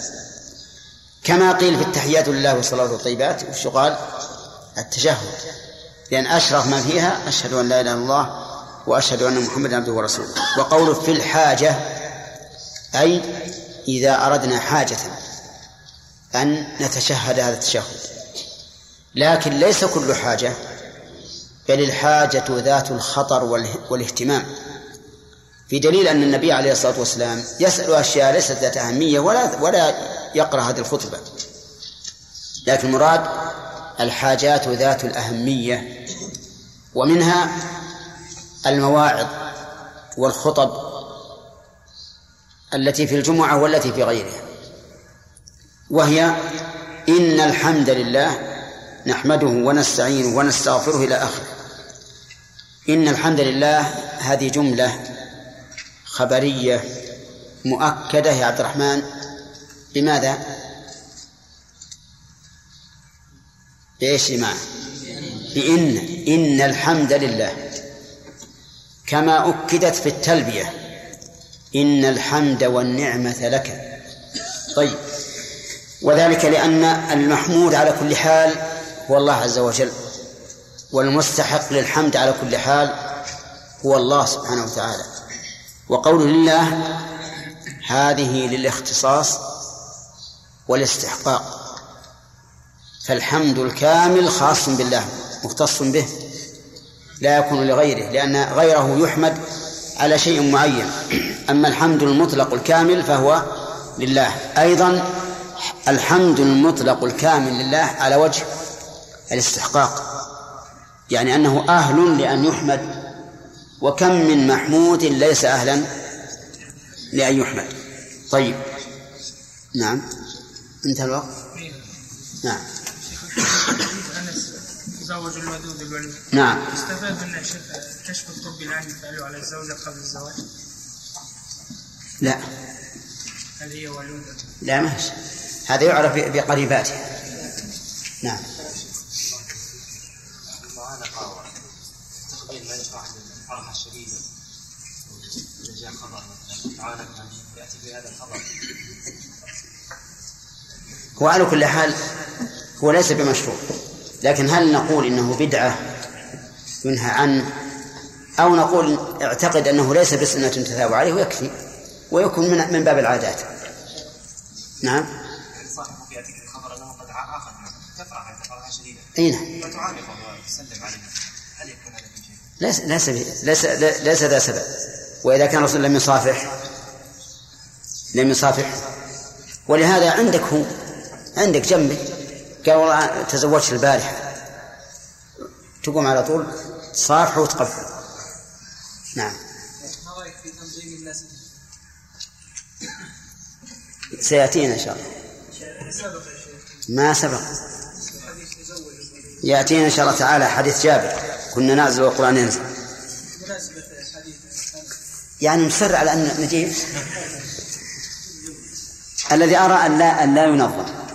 كما قيل في التحيات لله والصلاة والطيبات وش قال؟ التشهد. لأن أشرف ما فيها أشهد أن لا إله إلا الله وأشهد أن محمدا عبده ورسوله. وقوله في الحاجة أي إذا أردنا حاجة أن نتشهد هذا التشهد. لكن ليس كل حاجة بل الحاجة ذات الخطر والاهتمام. في دليل أن النبي عليه الصلاة والسلام يسأل أشياء ليست ذات أهمية ولا ولا يقرأ هذه الخطبة. لكن المراد الحاجات ذات الأهمية ومنها المواعظ والخطب التي في الجمعة والتي في غيرها وهي إن الحمد لله نحمده ونستعينه ونستغفره إلى آخره إن الحمد لله هذه جملة خبرية مؤكدة يا عبد الرحمن بماذا؟ بإيش معنى؟ بإن إن الحمد لله. كما أكدت في التلبية إن الحمد والنعمة لك. طيب. وذلك لأن المحمود على كل حال هو الله عز وجل والمستحق للحمد على كل حال هو الله سبحانه وتعالى. وقول لله هذه للاختصاص والاستحقاق. فالحمد الكامل خاص بالله مختص به لا يكون لغيره لأن غيره يحمد على شيء معين. أما الحمد المطلق الكامل فهو لله. أيضا الحمد المطلق الكامل لله على وجه الاستحقاق. يعني أنه أهل لأن يحمد وكم من محمود ليس أهلا لأن يحمد. طيب. نعم. انتهى الوقت. نعم. تزوج الودود الوليد. نعم. استفاد من كشف الطب الآن يفعله على الزوجة قبل الزواج؟ لا. هل هي ولودة لا ما هذا يعرف بقريباته. نعم. تقبيل ما يشرع الفرحة الشديدة إذا جاء خبر تعانق يأتي بهذا الخبر هو على كل حال هو ليس بمشروع. لكن هل نقول إنه بدعة ينهى عنه؟ أو نقول اعتقد أنه ليس بسنة تثاب عليه ويكفي ويكون من من باب العادات. نعم. صاحبك يأتيك الخبر أنه قد أخذ تفرح أنت فرحة شديدة إي نعم. فتعانقه وتسلم عليه هل يكون هذا؟ ليس ليس ليس ليس ذا سبب. وإذا كان الرسول لم يصافح لم يصافح. ولهذا عندك هو عندك جنبك قال والله تزوجت البارحة. تقوم على طول تصافحه وتقبل نعم. ما رايك في تنظيم الناس سيأتينا إن شاء الله. ما سبق. يأتينا إن شاء الله تعالى حديث جابر. كنا نازل والقرآن ينزل. يعني مصر على أن نجيب. الذي أرى أن لا أن لا ينظم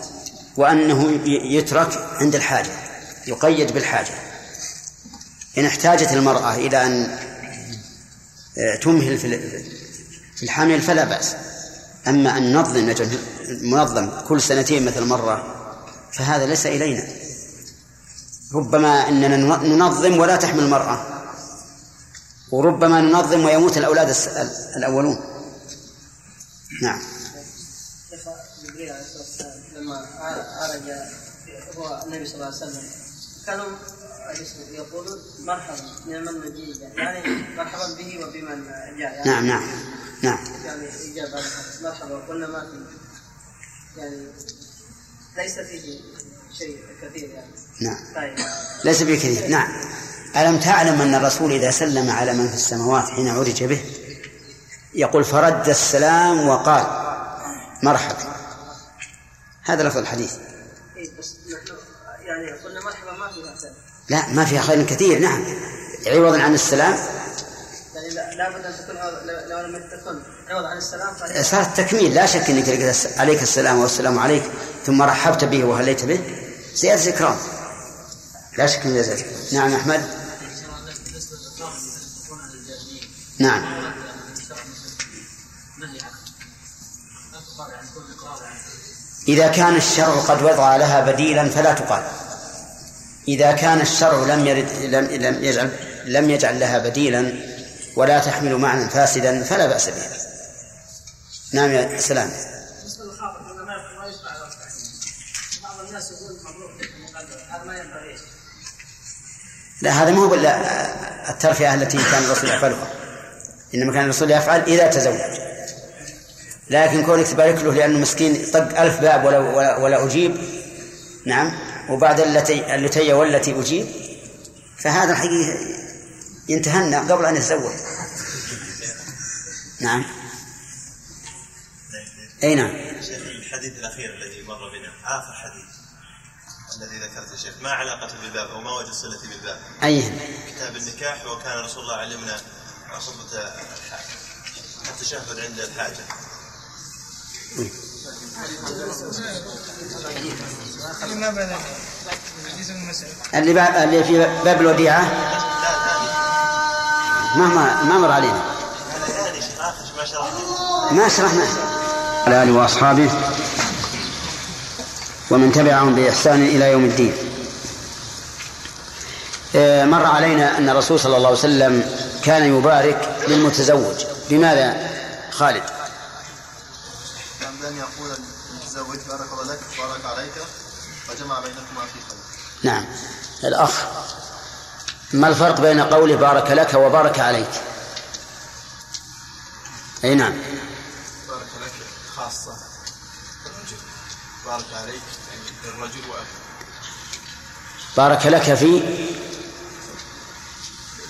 وأنه يترك عند الحاجة يقيد بالحاجة. إن احتاجت المرأة إلى أن تمهل في الحمل فلا بأس. أما أن ننظم منظم كل سنتين مثل مرة فهذا ليس إلينا. ربما أننا ننظم ولا تحمل المرأة. وربما ننظم ويموت الأولاد الأولون. نعم. لما عالج هو النبي صلى الله عليه وسلم. كانوا يقولون مرحبا نعم المجيء يعني مرحبا به وبمن جاء. يعني نعم نعم نعم. يعني إجابة مرحبا قلنا ما في يعني ليس فيه شيء كثير يعني. نعم. طيب. ليس بكثير نعم. ألم تعلم أن الرسول إذا سلم على من في السماوات حين عرج به يقول فرد السلام وقال مرحبا. هذا لفظ الحديث. إيه بس نحن يعني قلنا مرحبا ما فيها خير. لا ما فيها خير كثير نعم. عوضا عن السلام. يعني لا- لابد أن تكون لو- لو لم تكن عوض عن السلام صارت تكميل لا شك إنك قلت عليك السلام والسلام عليك ثم رحبت به وهليت به. زيادة إكرام لا شك من إكرام. نعم يا أحمد نعم. إذا كان الشرع قد وضع لها بديلا فلا تقال. إذا كان الشرع لم يرد لم لم يجعل لم يجعل لها بديلا ولا تحمل معنى فاسدا فلا بأس به نعم يا سلام. هذا ما ينبغي. لا هذا ما هو الترفية التي كان الرسول يفعلها. إنما كان الرسول يفعل إذا تزوج. لكن كونك تبارك له لأنه مسكين طق ألف باب ولا, ولا, ولا أجيب. نعم. وبعد التي اللتي والتي أجيب. فهذا الحقيقة ينتهنى قبل أن يتزوج. نعم. أي نعم. الحديث الأخير الذي مر بنا آخر حديث الذي ذكرته شيخ ما علاقته بالباب أو ما وجه صلة بالباب؟ أي. كتاب النكاح وكان رسول الله علمنا خطبة التشهد عند الحاجة. اللي باب اللي في باب الوديعة. ما ما ما مر علينا. ما شرحنا. على آله وأصحابه ومن تبعهم بإحسان إلى يوم الدين. آه، مر علينا أن الرسول صلى الله عليه وسلم كان يبارك للمتزوج. بماذا؟ خالد كان بأن يقول المتزوج بارك الله لك بارك عليك وجمع بينكما في خير نعم. الأخ ما الفرق بين قوله بارك لك وبارك عليك؟ أي نعم. بارك لك خاصة. بارك عليك يعني للرجل وأهله. بارك لك في؟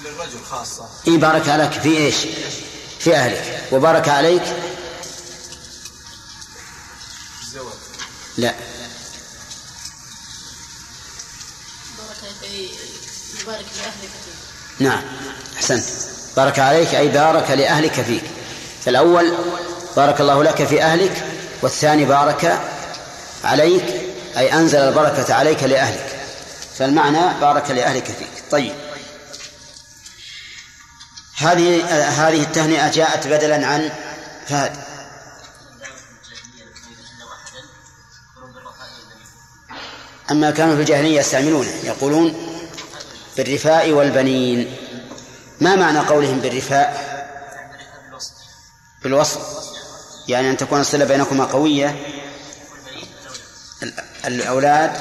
للرجل خاصة. إي بارك لك في إيش؟ في أهلك. وبارك عليك؟ الزواج. لا. لأهلك فيه نعم. أحسنت. بارك عليك أي بارك لأهلك فيك. فالأول بارك الله لك في أهلك والثاني بارك عليك أي أنزل البركة عليك لأهلك. فالمعنى بارك لأهلك فيك. طيب. هذه هذه التهنئة جاءت بدلا عن فهد. أما كانوا في الجاهلية يستعملونه يقولون بالرفاء والبنين. ما معنى قولهم بالرفاء؟ بالوصل. يعني أن تكون الصلة بينكما قوية. ال- الأولاد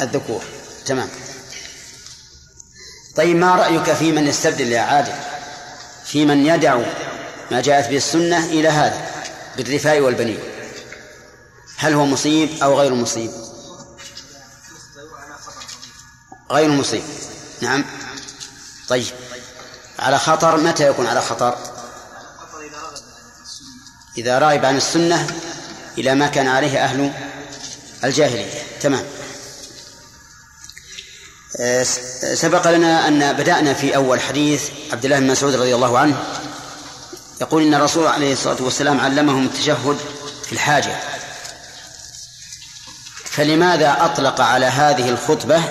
الذكور. تمام. طيب ما رأيك في من يستبدل يا عادل؟ في من يدع ما جاءت به السنة إلى هذا بالرفاء والبنين. هل هو مصيب أو غير مصيب؟ غير مصيب. نعم. طيب. على خطر متى يكون على خطر؟ إذا راغب عن السنة إلى ما كان عليه أهل الجاهلية. تمام. آه، سبق لنا أن بدأنا في أول حديث عبد الله بن مسعود رضي الله عنه. يقول إن الرسول عليه الصلاة والسلام علمهم التشهد في الحاجة. فلماذا أطلق على هذه الخطبة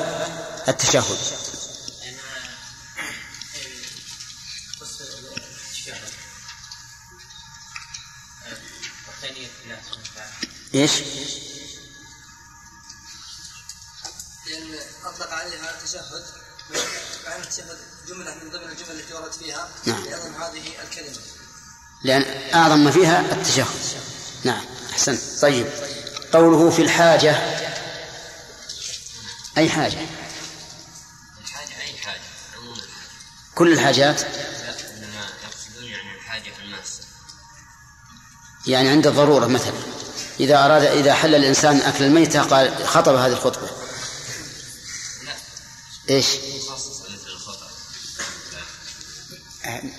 التشهد؟ إيش؟ لأن أطلق عليها التشهد مع أن التشهد جملة من ضمن الجمل التي ورد فيها نعم. هذه الكلمة. لأن أعظم ما فيها التشهد. نعم أحسنت. طيب قوله في الحاجة. أي حاجة؟ الحاجة أي حاجة؟ عموما كل الحاجات؟ يعني الحاجة الماسة يعني عند الضرورة مثلا. إذا أراد إذا حل الإنسان أكل الميتة قال خطب هذه الخطبة. إيش؟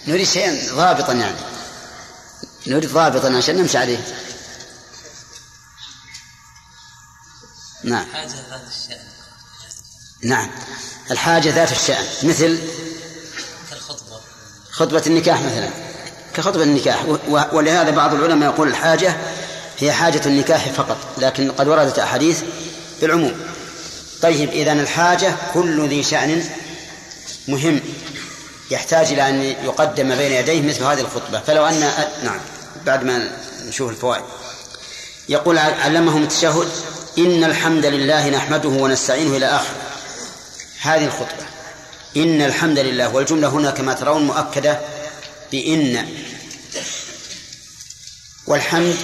نريد شيئا ضابطا يعني. نريد ضابطا عشان نمشي عليه. نعم. حاجة هذا الشأن. نعم. الحاجة ذات الشأن. مثل كالخطبة. خطبة النكاح مثلا. كخطبة النكاح. ولهذا بعض العلماء يقول الحاجة هي حاجة النكاح فقط لكن قد وردت أحاديث بالعموم طيب إذا الحاجة كل ذي شأن مهم يحتاج إلى أن يقدم بين يديه مثل هذه الخطبة. فلو أن نعم بعد ما نشوف الفوائد. يقول علمهم التشهد إن الحمد لله نحمده ونستعينه إلى آخره هذه الخطبة. إن الحمد لله والجملة هنا كما ترون مؤكدة بإن. والحمد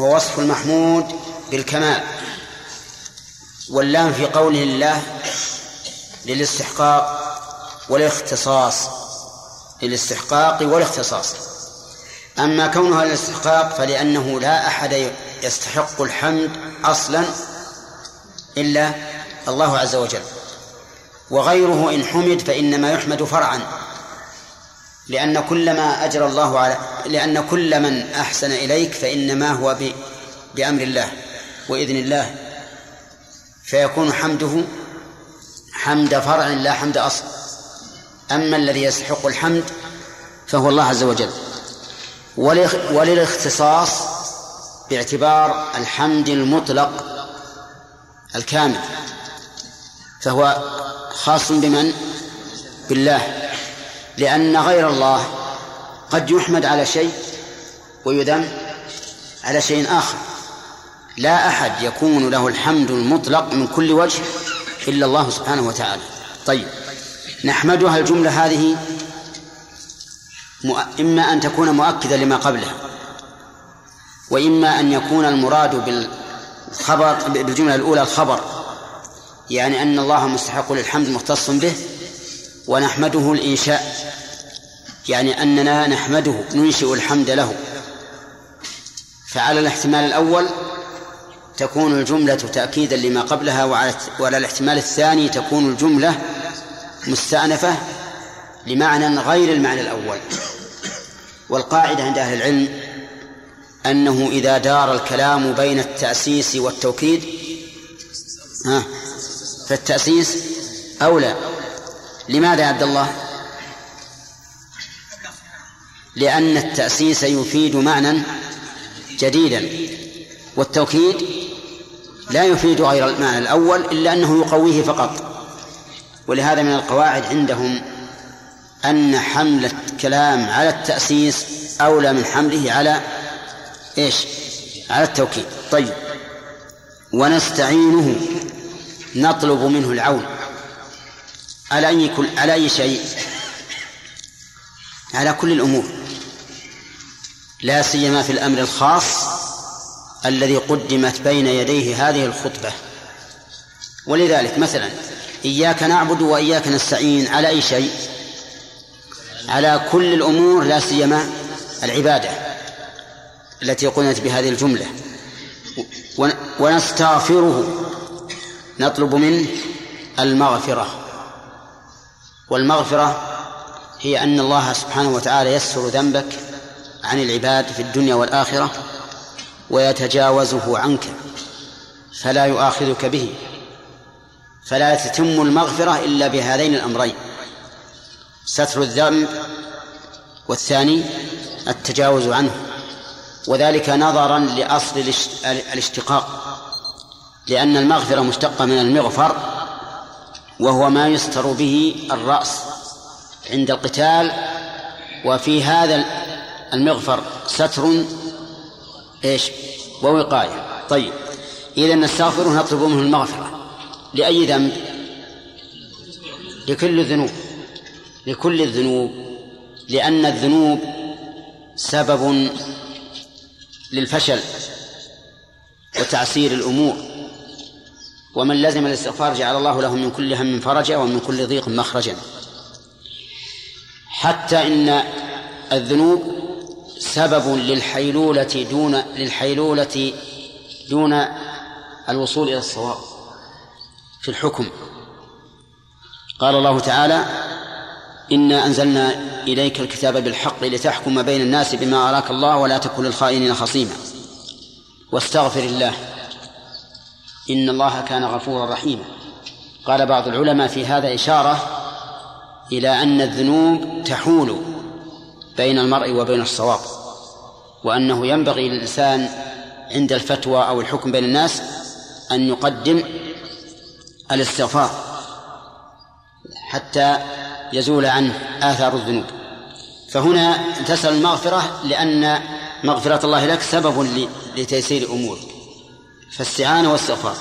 هو وصف المحمود بالكمال. واللام في قوله الله للاستحقاق والاختصاص للاستحقاق والاختصاص. أما كونها للاستحقاق فلأنه لا أحد يستحق الحمد أصلا إلا الله عز وجل. وغيره إن حمد فإنما يحمد فرعا. لأن كل ما أجرى الله على لأن كل من أحسن إليك فإنما هو. بأمر الله وإذن الله فيكون حمده حمد فرع لا حمد أصل. أما الذي يستحق الحمد فهو الله عز وجل. وللاختصاص باعتبار الحمد المطلق الكامل. فهو خاص بمن؟ بالله. لأن غير الله قد يحمد على شيء ويذم على شيء آخر. لا أحد يكون له الحمد المطلق من كل وجه إلا الله سبحانه وتعالى. طيب نحمدها الجملة هذه إما أن تكون مؤكدة لما قبلها وإما أن يكون المراد بالخبر بالجملة الأولى الخبر يعني أن الله مستحق للحمد مختص به ونحمده الإنشاء يعني أننا نحمده ننشئ الحمد له. فعلى الاحتمال الأول تكون الجملة تأكيدا لما قبلها وعلى الاحتمال الثاني تكون الجملة مستأنفة لمعنى غير المعنى الأول. والقاعدة عند أهل العلم أنه إذا دار الكلام بين التأسيس والتوكيد ها فالتأسيس أولى. لماذا يا عبد الله؟ لأن التأسيس يفيد معنى جديدا والتوكيد لا يفيد غير المعنى الأول إلا أنه يقويه فقط. ولهذا من القواعد عندهم أن حمل الكلام على التأسيس أولى من حمله على إيش؟ على التوكيد. طيب. ونستعينه نطلب منه العون. على أي كل على أي شيء؟ على كل الأمور. لا سيما في الأمر الخاص الذي قدمت بين يديه هذه الخطبة. ولذلك مثلا إياك نعبد وإياك نستعين على أي شيء؟ على كل الأمور لا سيما العبادة التي قلنت بهذه الجملة. ونستغفره نطلب منه المغفرة. والمغفرة هي أن الله سبحانه وتعالى يسر ذنبك عن العباد في الدنيا والآخرة ويتجاوزه عنك فلا يؤاخذك به فلا تتم المغفرة إلا بهذين الأمرين ستر الذنب والثاني التجاوز عنه وذلك نظرا لأصل الاشتقاق لأن المغفرة مشتقة من المغفر وهو ما يستر به الرأس عند القتال وفي هذا المغفر ستر إيش؟ ووقاية. طيب. إذا نستغفره نطلب منه المغفرة. لأي ذنب؟ لكل الذنوب. لكل الذنوب. لأن الذنوب سبب للفشل وتعسير الأمور. ومن لزم الاستغفار جعل الله له من كل هم فرجا ومن كل ضيق مخرجا. حتى إن الذنوب سبب للحيلولة دون للحيلولة دون الوصول إلى الصواب في الحكم. قال الله تعالى إنا أنزلنا إليك الكتاب بالحق لتحكم بين الناس بما أراك الله ولا تكن للخائنين خصيما. واستغفر الله. إن الله كان غفورا رحيما. قال بعض العلماء في هذا إشارة إلى أن الذنوب تحول بين المرء وبين الصواب وأنه ينبغي للإنسان عند الفتوى أو الحكم بين الناس أن يقدم الاستغفار حتى يزول عنه آثار الذنوب. فهنا تسأل المغفرة لأن مغفرة الله لك سبب لتيسير أمورك فاستعانة واستغفار.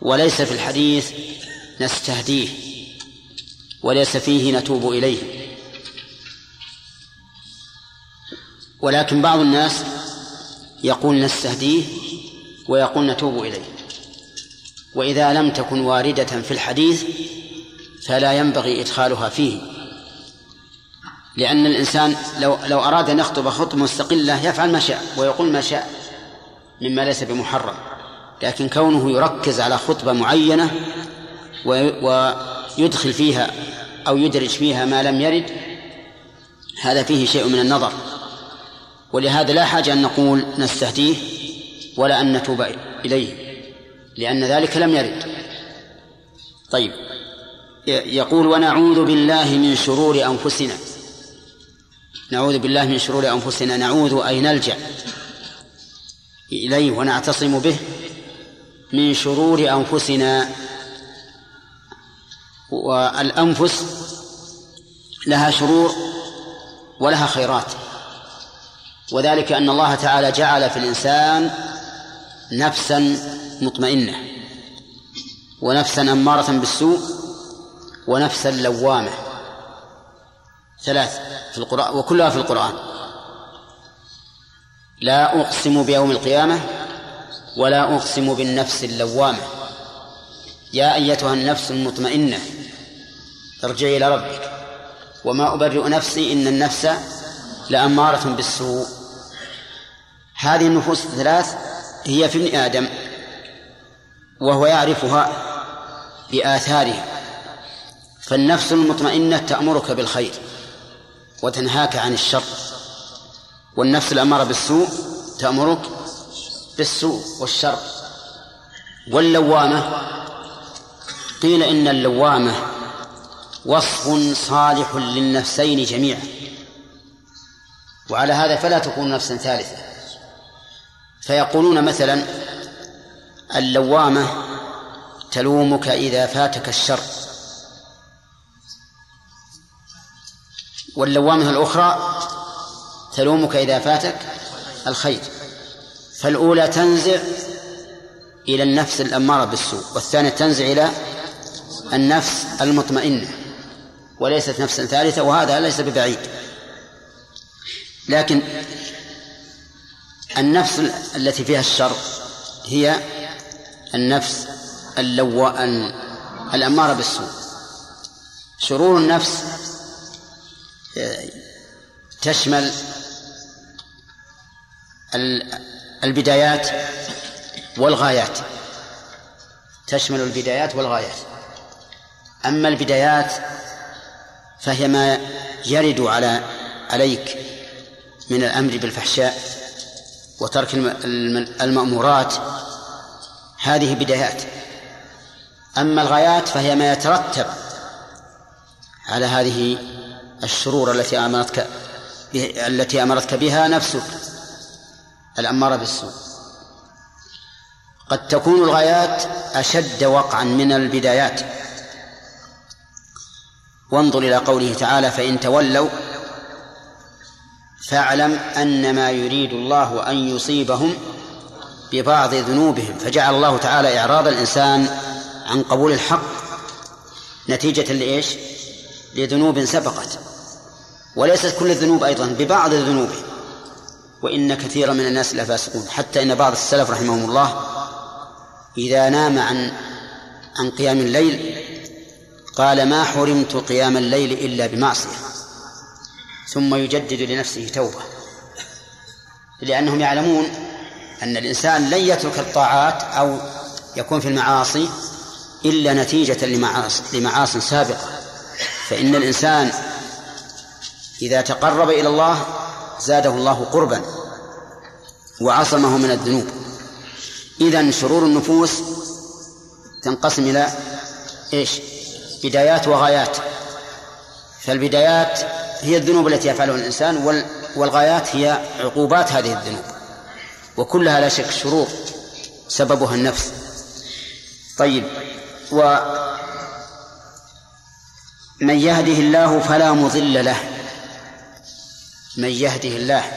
وليس في الحديث نستهديه وليس فيه نتوب إليه. ولكن بعض الناس يقول نستهديه ويقول نتوب إليه. وإذا لم تكن واردة في الحديث فلا ينبغي إدخالها فيه. لأن الإنسان لو لو أراد أن يخطب خطبة مستقلة يفعل ما شاء ويقول ما شاء. مما ليس بمحرم لكن كونه يركز على خطبة معينة ويدخل فيها أو يدرج فيها ما لم يرد هذا فيه شيء من النظر. ولهذا لا حاجة أن نقول نستهديه ولا أن نتوب إليه لأن ذلك لم يرد. طيب يقول ونعوذ بالله من شرور أنفسنا. نعوذ بالله من شرور أنفسنا. نعوذ أي نلجأ. إليه ونعتصم به من شرور أنفسنا. والأنفس لها شرور ولها خيرات. وذلك أن الله تعالى جعل في الإنسان نفسا مطمئنة ونفسا أمارة بالسوء ونفسا لوامة. ثلاث في القرآن وكلها في القرآن. لا أقسم بيوم القيامة ولا أقسم بالنفس اللوامة. يا أيتها النفس المطمئنة ارجعي إلى ربك. وما أبرئ نفسي إن النفس لأمارة بالسوء. هذه النفوس الثلاث هي في ابن آدم وهو يعرفها بآثارها. فالنفس المطمئنة تأمرك بالخير وتنهاك عن الشر. والنفس الأمارة بالسوء تأمرك بالسوء والشر. واللوامة قيل إن اللوامة وصف صالح للنفسين جميعا. وعلى هذا فلا تكون نفسا ثالثة. فيقولون مثلا اللوامة تلومك إذا فاتك الشر. واللوامة الأخرى تلومك إذا فاتك الخير. فالأولى تنزع إلى النفس الأمارة بالسوء والثانية تنزع إلى النفس المطمئنة وليست نفسا ثالثة وهذا ليس ببعيد. لكن النفس التي فيها الشر هي النفس اللو الأمارة بالسوء. شرور النفس تشمل البدايات والغايات. تشمل البدايات والغايات. أما البدايات فهي ما يرد على عليك من الأمر بالفحشاء وترك المأمورات. هذه بدايات. أما الغايات فهي ما يترتب على هذه الشرور التي أمرتك التي أمرتك بها نفسك. الأمارة بالسوء. قد تكون الغايات أشد وقعا من البدايات. وانظر إلى قوله تعالى فإن تولوا فاعلم أن ما يريد الله أن يصيبهم ببعض ذنوبهم. فجعل الله تعالى إعراض الإنسان عن قبول الحق نتيجة لإيش؟ لذنوب سبقت. وليست كل الذنوب أيضا ببعض الذنوب. وإن كثيرا من الناس لفاسقون حتى إن بعض السلف رحمهم الله إذا نام عن عن قيام الليل قال ما حرمت قيام الليل إلا بمعصية ثم يجدد لنفسه توبة. لأنهم يعلمون أن الإنسان لن يترك الطاعات أو يكون في المعاصي إلا نتيجة لمعاصي, لمعاصي سابقة. فإن الإنسان إذا تقرب إلى الله زاده الله قربا وعصمه من الذنوب. إذا شرور النفوس تنقسم إلى إيش؟ بدايات وغايات. فالبدايات هي الذنوب التي يفعلها الإنسان والغايات هي عقوبات هذه الذنوب. وكلها لا شك شرور سببها النفس. طيب و من يهده الله فلا مضل له. من يهده الله.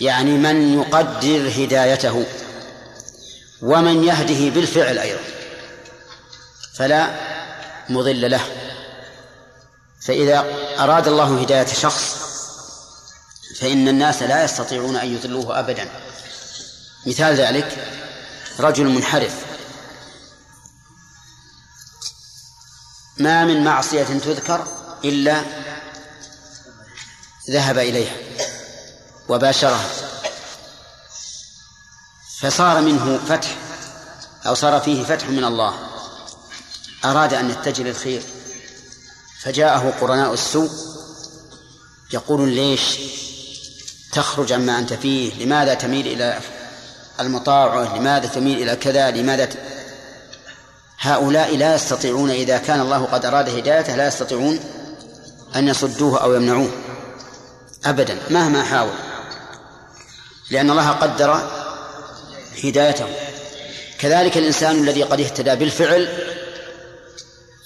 يعني من يقدر هدايته. ومن يهده بالفعل أيضا. فلا مضل له. فإذا أراد الله هداية شخص فإن الناس لا يستطيعون أن يضلوه أبدا. مثال ذلك رجل منحرف. ما من معصية تذكر إلا ذهب إليها وباشرها فصار منه فتح أو صار فيه فتح من الله. أراد أن يتجه للخير. فجاءه قرناء السوء يقولون ليش تخرج عما أنت فيه؟ لماذا تميل إلى المطاوعة لماذا تميل إلى كذا؟ لماذا ت... هؤلاء لا يستطيعون إذا كان الله قد أراد هدايته لا يستطيعون أن يصدوه أو يمنعوه. أبدا مهما حاول. لأن الله قدر هدايته. كذلك الإنسان الذي قد اهتدى بالفعل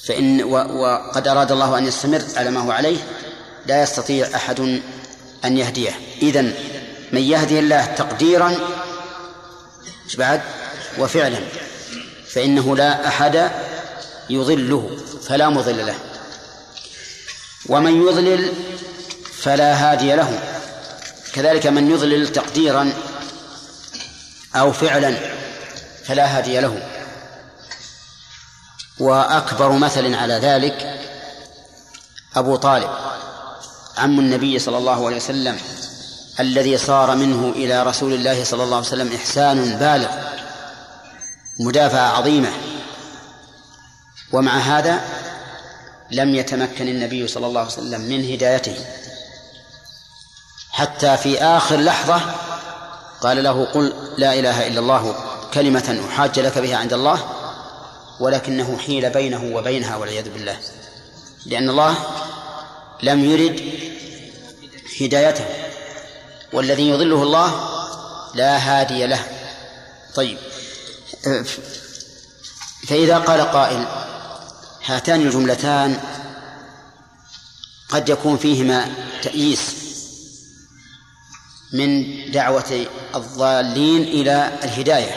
فإن وقد أراد الله أن يستمر على ما هو عليه لا يستطيع أحد أن يهديه. إذن من يهدي الله تقديرا بعد؟ وفعلا. فإنه لا أحد يضله فلا مضل له. ومن يضلل فلا هادي له. كذلك من يضلل تقديرا أو فعلا فلا هادي له. وأكبر مثل على ذلك أبو طالب عم النبي صلى الله عليه وسلم الذي صار منه إلى رسول الله صلى الله عليه وسلم إحسان بالغ مدافعة عظيمة. ومع هذا لم يتمكن النبي صلى الله عليه وسلم من هدايته. حتى في آخر لحظة قال له قل لا إله إلا الله كلمة أحاج لك بها عند الله ولكنه حيل بينه وبينها والعياذ بالله. لأن الله لم يرد هدايته والذي يضله الله لا هادي له. طيب. فإذا قال قائل هاتان الجملتان قد يكون فيهما تأييس. من دعوة الضالين إلى الهداية.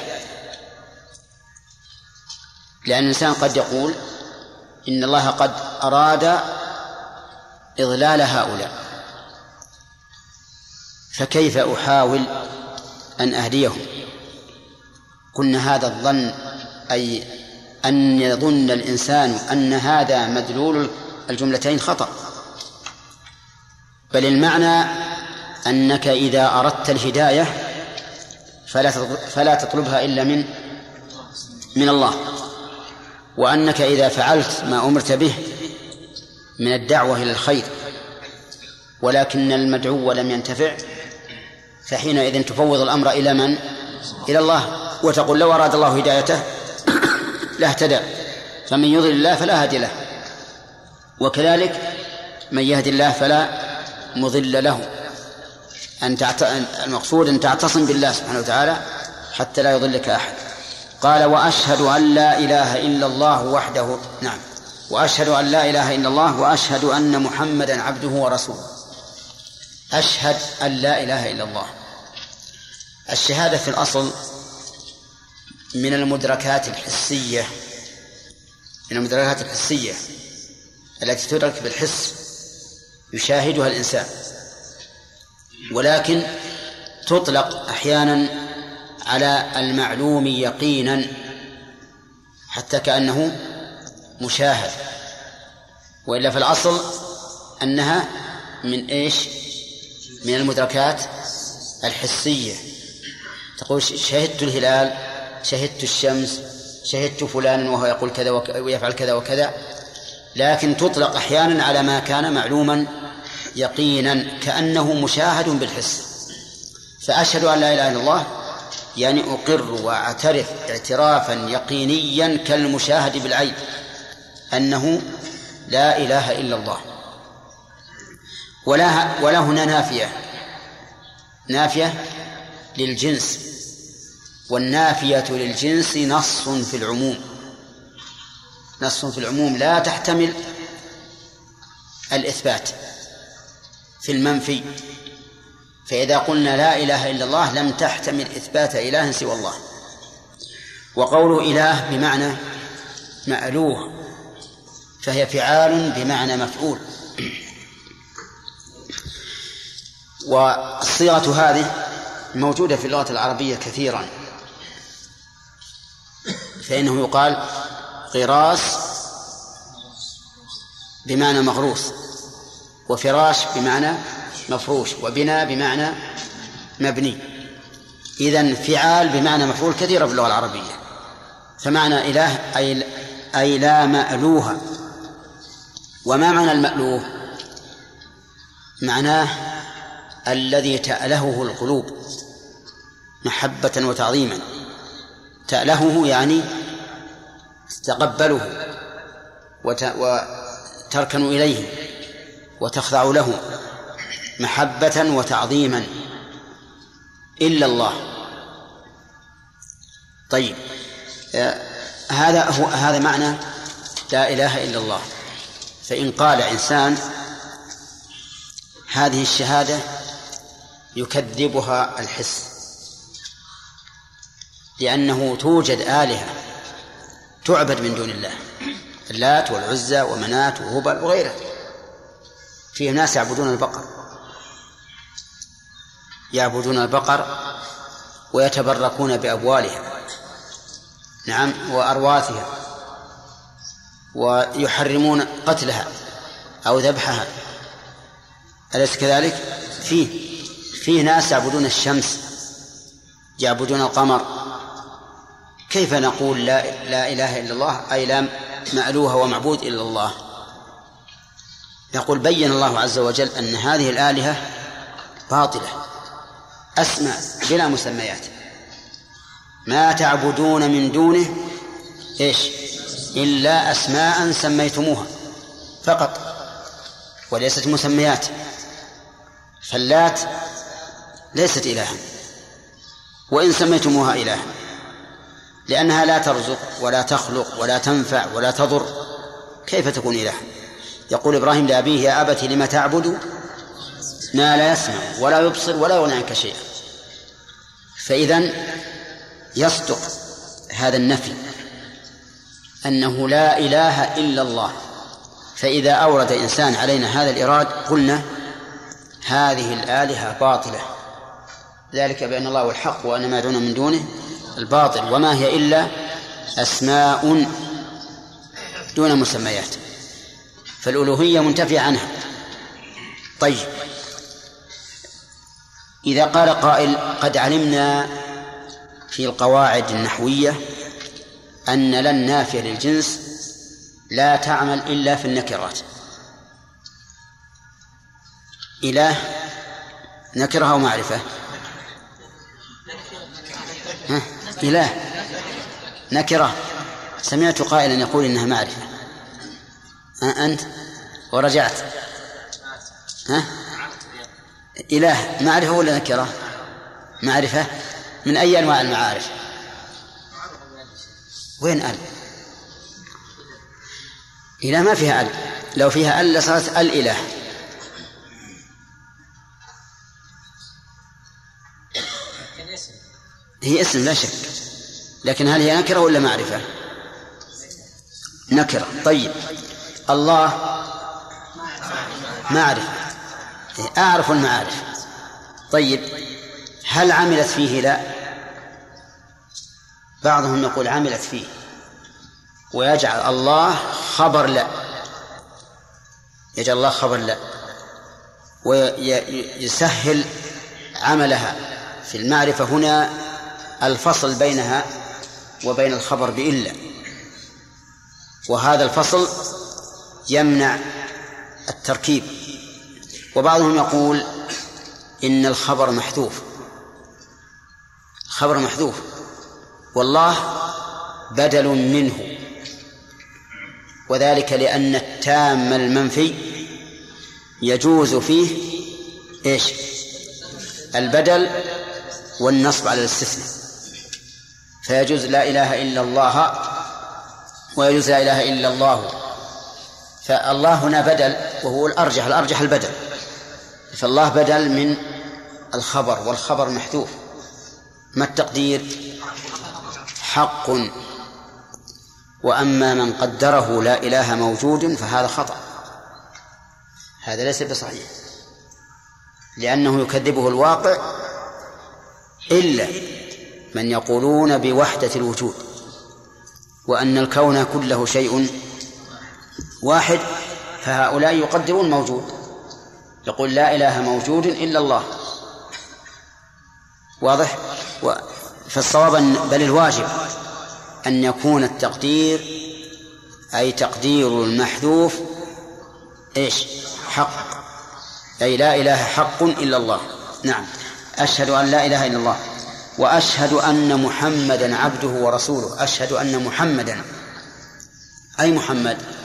لأن الإنسان قد يقول إن الله قد أراد إضلال هؤلاء فكيف أحاول أن أهديهم؟ قلنا هذا الظن أي أن يظن الإنسان أن هذا مدلول الجملتين خطأ. بل المعنى أنك إذا أردت الهداية فلا فلا تطلبها إلا من من الله. وأنك إذا فعلت ما أمرت به من الدعوة إلى الخير ولكن المدعو لم ينتفع فحينئذ تفوض الأمر إلى من؟ إلى الله. وتقول لو أراد الله هدايته لاهتدى فمن يضل الله فلا هادي له وكذلك من يهدي الله فلا مضل له. أن تعت... المقصود أن تعتصم بالله سبحانه وتعالى حتى لا يضلك أحد. قال وأشهد أن لا إله إلا الله وحده نعم. وأشهد أن لا إله إلا الله وأشهد أن محمدا عبده ورسوله. أشهد أن لا إله إلا الله. الشهادة في الأصل من المدركات الحسية من المدركات الحسية التي تدرك بالحس يشاهدها الإنسان. ولكن تطلق أحيانا على المعلوم يقينا حتى كأنه مشاهد وإلا في الأصل أنها من إيش؟ من المدركات الحسية. تقول شهدت الهلال شهدت الشمس شهدت فلانا وهو يقول كذا ويفعل كذا وكذا لكن تطلق أحيانا على ما كان معلوما يقينا كأنه مشاهد بالحس. فأشهد أن لا إله إلا الله يعني أقر وأعترف اعترافا يقينيا كالمشاهد بالعين أنه لا إله إلا الله. ولا ولا هنا نافية. نافية للجنس والنافية للجنس نص في العموم. نص في العموم لا تحتمل الإثبات. في المنفي. فإذا قلنا لا إله إلا الله لم تحتمل إثبات إله سوى الله. وقوله إله بمعنى مألوه فهي فعال بمعنى مفعول. والصيغة هذه موجودة في اللغة العربية كثيرا. فإنه يقال غراس بمعنى مغروس. وفراش بمعنى مفروش وبناء بمعنى مبني. إذا فعال بمعنى مفعول كثيرة في اللغة العربية. فمعنى إله أي أي لا مألوه. وما معنى المألوه؟ معناه الذي تألهه القلوب محبة وتعظيما. تألهه يعني تتقبله وتركن إليه. وتخضع له محبة وتعظيما إلا الله. طيب آه هذا هو هذا معنى لا إله إلا الله. فإن قال إنسان هذه الشهادة يكذبها الحس لأنه توجد آلهة تعبد من دون الله اللات والعزى ومنات وهبل وغيره فيه ناس يعبدون البقر. يعبدون البقر ويتبركون بأبوالها نعم وأرواثها ويحرمون قتلها أو ذبحها. أليس كذلك؟ فيه فيه ناس يعبدون الشمس يعبدون القمر. كيف نقول لا, لا إله إلا الله؟ أي لا مألوه ومعبود إلا الله. يقول بين الله عز وجل أن هذه الآلهة باطلة أسماء بلا مسميات. ما تعبدون من دونه إيش؟ إلا أسماء سميتموها فقط وليست مسميات. فاللات ليست إلها وإن سميتموها إلها لأنها لا ترزق ولا تخلق ولا تنفع ولا تضر كيف تكون إلها؟ يقول إبراهيم لأبيه يا أبت لم تعبد؟ ما لا يسمع ولا يبصر ولا يغني عنك شيئا. فإذا يصدق هذا النفي أنه لا إله إلا الله. فإذا أورد إنسان علينا هذا الإراد قلنا هذه الآلهة باطلة. ذلك بأن الله هو الحق وأن ما دون من دونه الباطل وما هي إلا أسماء دون مسميات. فالألوهية منتفية عنها. طيب. إذا قال قائل قد علمنا في القواعد النحوية أن لن نافية للجنس لا تعمل إلا في النكرات. إله نكرة أو معرفة؟ ها؟ إله نكرة. سمعت قائلا يقول إنها معرفة. أنت؟ ورجعت. ها؟ إله معرفة ولا نكرة؟ معرفة. من أي أنواع المعارف؟ وين أل؟ إله ما فيها أل. لو فيها أل لصارت الإله. هي اسم لا شك. لكن هل هي نكرة ولا معرفة؟ نكرة. طيب. الله معرفة. أعرف المعارف. طيب هل عملت فيه؟ لا. بعضهم يقول عملت فيه. ويجعل الله خبر لا. يجعل الله خبر لا. ويسهل عملها. في المعرفة هنا الفصل بينها وبين الخبر بإلا. وهذا الفصل يمنع التركيب. وبعضهم يقول إن الخبر محذوف. خبر محذوف. والله بدل منه. وذلك لأن التام المنفي يجوز فيه إيش؟ البدل والنصب على الاستثناء. فيجوز لا إله إلا الله ويجوز لا إله إلا الله. فالله هنا بدل وهو الأرجح الأرجح البدل. فالله بدل من الخبر والخبر محذوف. ما التقدير؟ حق. وأما من قدره لا إله موجود فهذا خطأ. هذا ليس بصحيح. لأنه يكذبه الواقع إلا من يقولون بوحدة الوجود وأن الكون كله شيء واحد فهؤلاء يقدرون موجود. يقول لا إله موجود إلا الله. واضح؟ و فالصواب بل الواجب أن يكون التقدير أي تقدير المحذوف إيش؟ حق. أي لا إله حق إلا الله. نعم. أشهد أن لا إله إلا الله. وأشهد أن محمدا عبده ورسوله. أشهد أن محمدا. أي محمد؟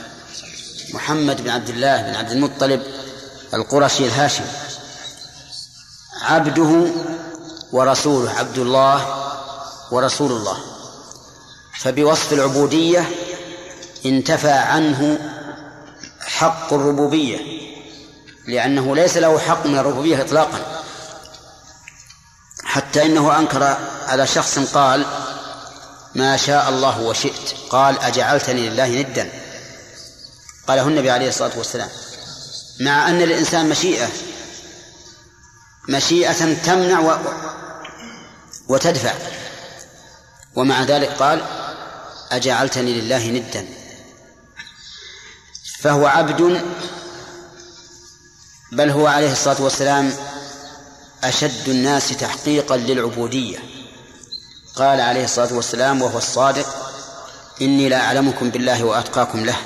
محمد بن عبد الله بن عبد المطلب القرشي الهاشمي. عبده ورسوله عبد الله ورسول الله. فبوصف العبودية انتفى عنه حق الربوبية لأنه ليس له حق من الربوبية إطلاقا. حتى إنه أنكر على شخص قال ما شاء الله وشئت. قال أجعلتني لله ندا. قاله النبي عليه الصلاة والسلام. مع أن الإنسان مشيئة. مشيئة تمنع و... وتدفع. ومع ذلك قال أجعلتني لله ندا. فهو عبد بل هو عليه الصلاة والسلام أشد الناس تحقيقا للعبودية. قال عليه الصلاة والسلام وهو الصادق إني لا أعلمكم بالله وأتقاكم له.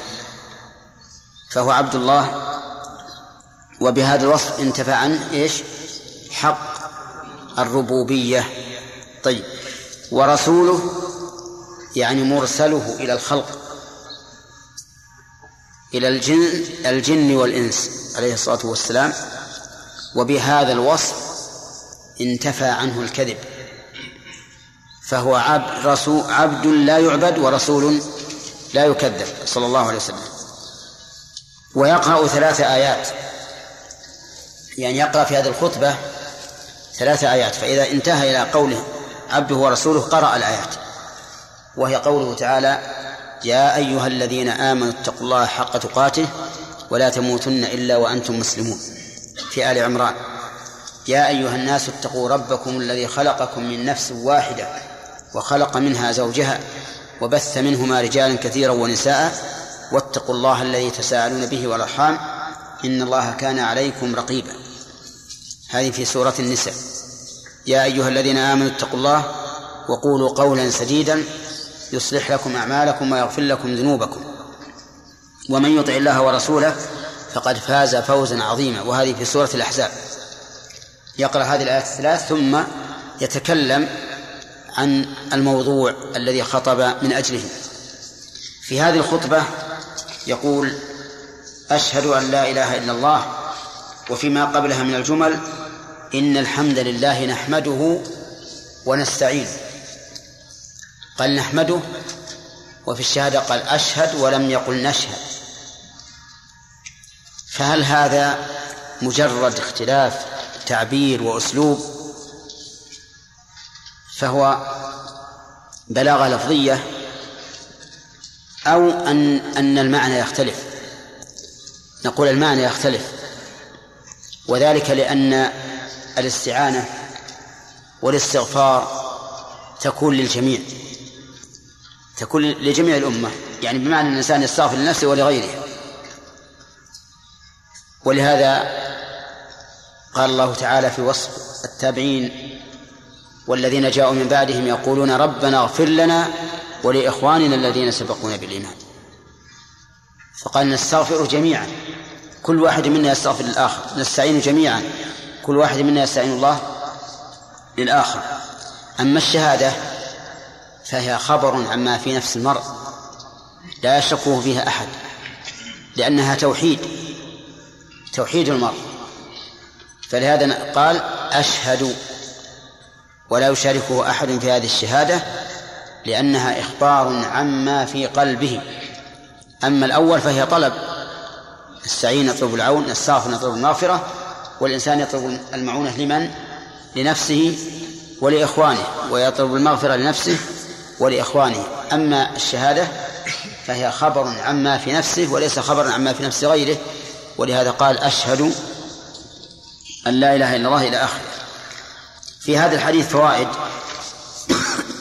فهو عبد الله. وبهذا الوصف انتفع عنه إيش؟ حق الربوبية. طيب. ورسوله يعني مرسله إلى الخلق. إلى الجن الجن والإنس عليه الصلاة والسلام. وبهذا الوصف انتفى عنه الكذب. فهو عبد رسول عبد لا يعبد ورسول لا يكذب صلى الله عليه وسلم. ويقرأ ثلاث آيات. يعني يقرأ في هذه الخطبة ثلاث آيات. فإذا انتهى إلى قوله عبده ورسوله قرأ الآيات. وهي قوله تعالى يا أيها الذين آمنوا اتقوا الله حق تقاته ولا تموتن إلا وأنتم مسلمون. في آل عمران يا أيها الناس اتقوا ربكم الذي خلقكم من نفس واحدة وخلق منها زوجها وبث منهما رجالا كثيرا ونساء واتقوا الله الذي تساءلون به والأرحام إن الله كان عليكم رقيبا. هذه في سورة النساء. يا أيها الذين آمنوا اتقوا الله وقولوا قولا سديدا يصلح لكم أعمالكم ويغفر لكم ذنوبكم. ومن يطع الله ورسوله فقد فاز فوزا عظيما. وهذه في سورة الأحزاب. يقرأ هذه الآيات الثلاث ثم يتكلم عن الموضوع الذي خطب من أجله. في هذه الخطبة يقول أشهد أن لا إله إلا الله وفيما قبلها من الجمل إن الحمد لله نحمده ونستعين. قال نحمده وفي الشهادة قال أشهد ولم يقل نشهد. فهل هذا مجرد اختلاف تعبير وأسلوب؟ فهو بلاغة لفظية أو أن أن المعنى يختلف. نقول المعنى يختلف. وذلك لأن الاستعانة والاستغفار تكون للجميع تكون لجميع الأمة. يعني بمعنى أن الإنسان يستغفر لنفسه ولغيره. ولهذا قال الله تعالى في وصف التابعين والذين جاءوا من بعدهم يقولون ربنا اغفر لنا ولإخواننا الذين سبقونا بالإيمان. فقال نستغفر جميعا. كل واحد منا يستغفر للآخر. نستعين جميعا. كل واحد منا يستعين الله للآخر. أما الشهادة فهي خبر عما في نفس المرء لا يشركه فيها أحد لأنها توحيد توحيد المرء. فلهذا قال أشهد ولا يشاركه أحد في هذه الشهادة لأنها إخبار عما في قلبه. أما الأول فهي طلب السعين يطلب العون السافر يطلب المغفرة والإنسان يطلب المعونة لمن؟ لنفسه ولإخوانه ويطلب المغفرة لنفسه ولإخوانه. أما الشهادة فهي خبر عما في نفسه وليس خبرا عما في نفس غيره. ولهذا قال أشهد أن لا إله إلا الله إلى آخره. في هذا الحديث فوائد.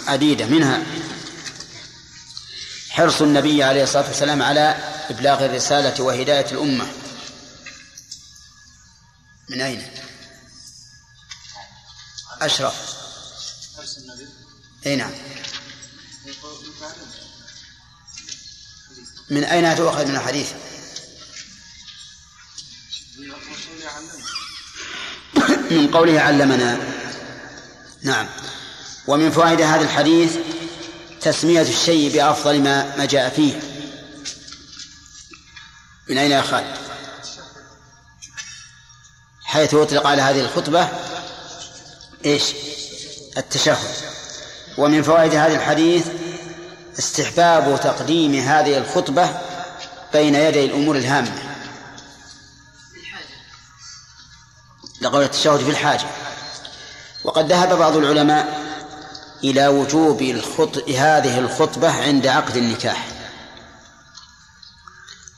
عديدة منها حرص النبي عليه الصلاة والسلام على إبلاغ الرسالة وهداية الأمة. من أين؟ أشرف. أي نعم. من أين تؤخذ من الحديث؟ من قوله علمنا. نعم. ومن فوائد هذا الحديث تسمية الشيء بأفضل ما ما جاء فيه من أين يا خالد؟ حيث أطلق على هذه الخطبة إيش؟ التشهد ومن فوائد هذا الحديث استحباب تقديم هذه الخطبة بين يدي الأمور الهامة لقول التشهد في الحاجة وقد ذهب بعض العلماء إلى وجوب الخط... هذه الخطبة عند عقد النكاح.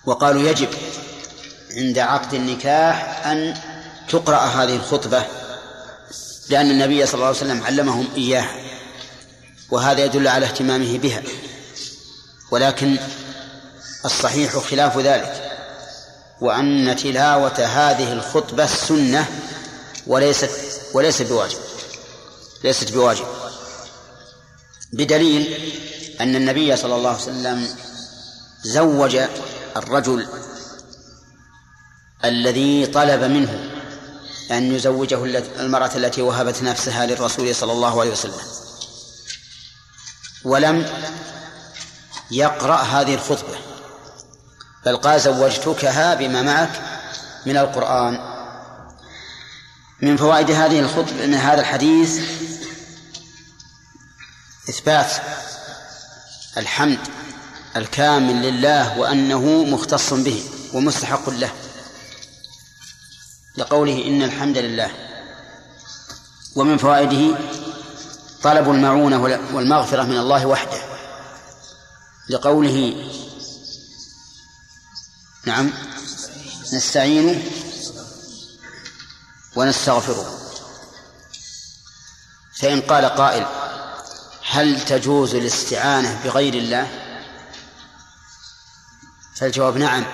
وقالوا يجب عند عقد النكاح أن تقرأ هذه الخطبة لأن النبي صلى الله عليه وسلم علمهم إياها وهذا يدل على اهتمامه بها. ولكن الصحيح خلاف ذلك وأن تلاوة هذه الخطبة سنة وليست وليست بواجب ليست بواجب. بدليل أن النبي صلى الله عليه وسلم زوج الرجل الذي طلب منه أن يزوجه المرأة التي وهبت نفسها للرسول صلى الله عليه وسلم ولم يقرأ هذه الخطبة بل قال زوجتكها بما معك من القرآن. من فوائد هذه الخطبة من هذا الحديث إثبات الحمد الكامل لله وأنه مختص به ومستحق له. لقوله إن الحمد لله. ومن فوائده طلب المعونة والمغفرة من الله وحده. لقوله نعم نستعين ونستغفره. فإن قال قائل هل تجوز الاستعانة بغير الله؟ فالجواب نعم.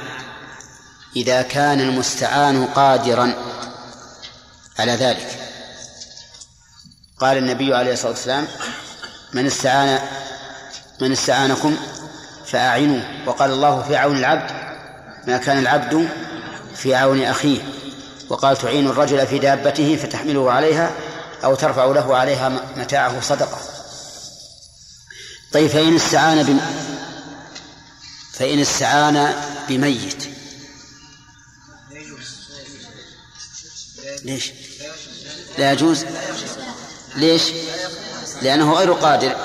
إذا كان المستعان قادرا على ذلك. قال النبي عليه الصلاة والسلام من استعان من استعانكم فأعينوه. وقال الله في عون العبد ما كان العبد في عون أخيه. وقال تعين الرجل في دابته فتحمله عليها أو ترفع له عليها متاعه صدقة. طيب فإن استعان بم فإن استعان بميت ليش؟ لا يجوز ليش؟ لأنه غير قادر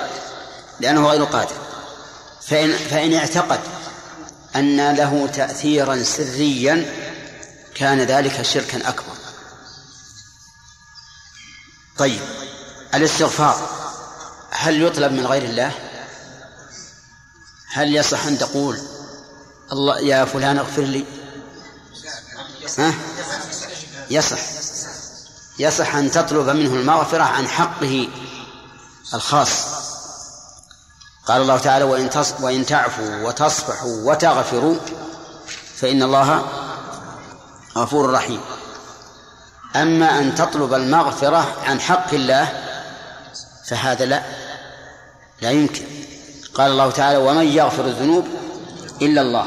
لأنه غير قادر فإن فإن اعتقد أن له تأثيرا سريا كان ذلك شركا أكبر طيب الاستغفار هل يطلب من غير الله؟ هل يصح أن تقول الله يا فلان اغفر لي ها؟ يصح يصح أن تطلب منه المغفرة عن حقه الخاص قال الله تعالى وإن. وإن تعفوا وتصفحوا وتغفروا فإن الله غفور رحيم أما أن تطلب المغفرة عن حق الله فهذا لا لا يمكن قال الله تعالى ومن يغفر الذنوب إلا الله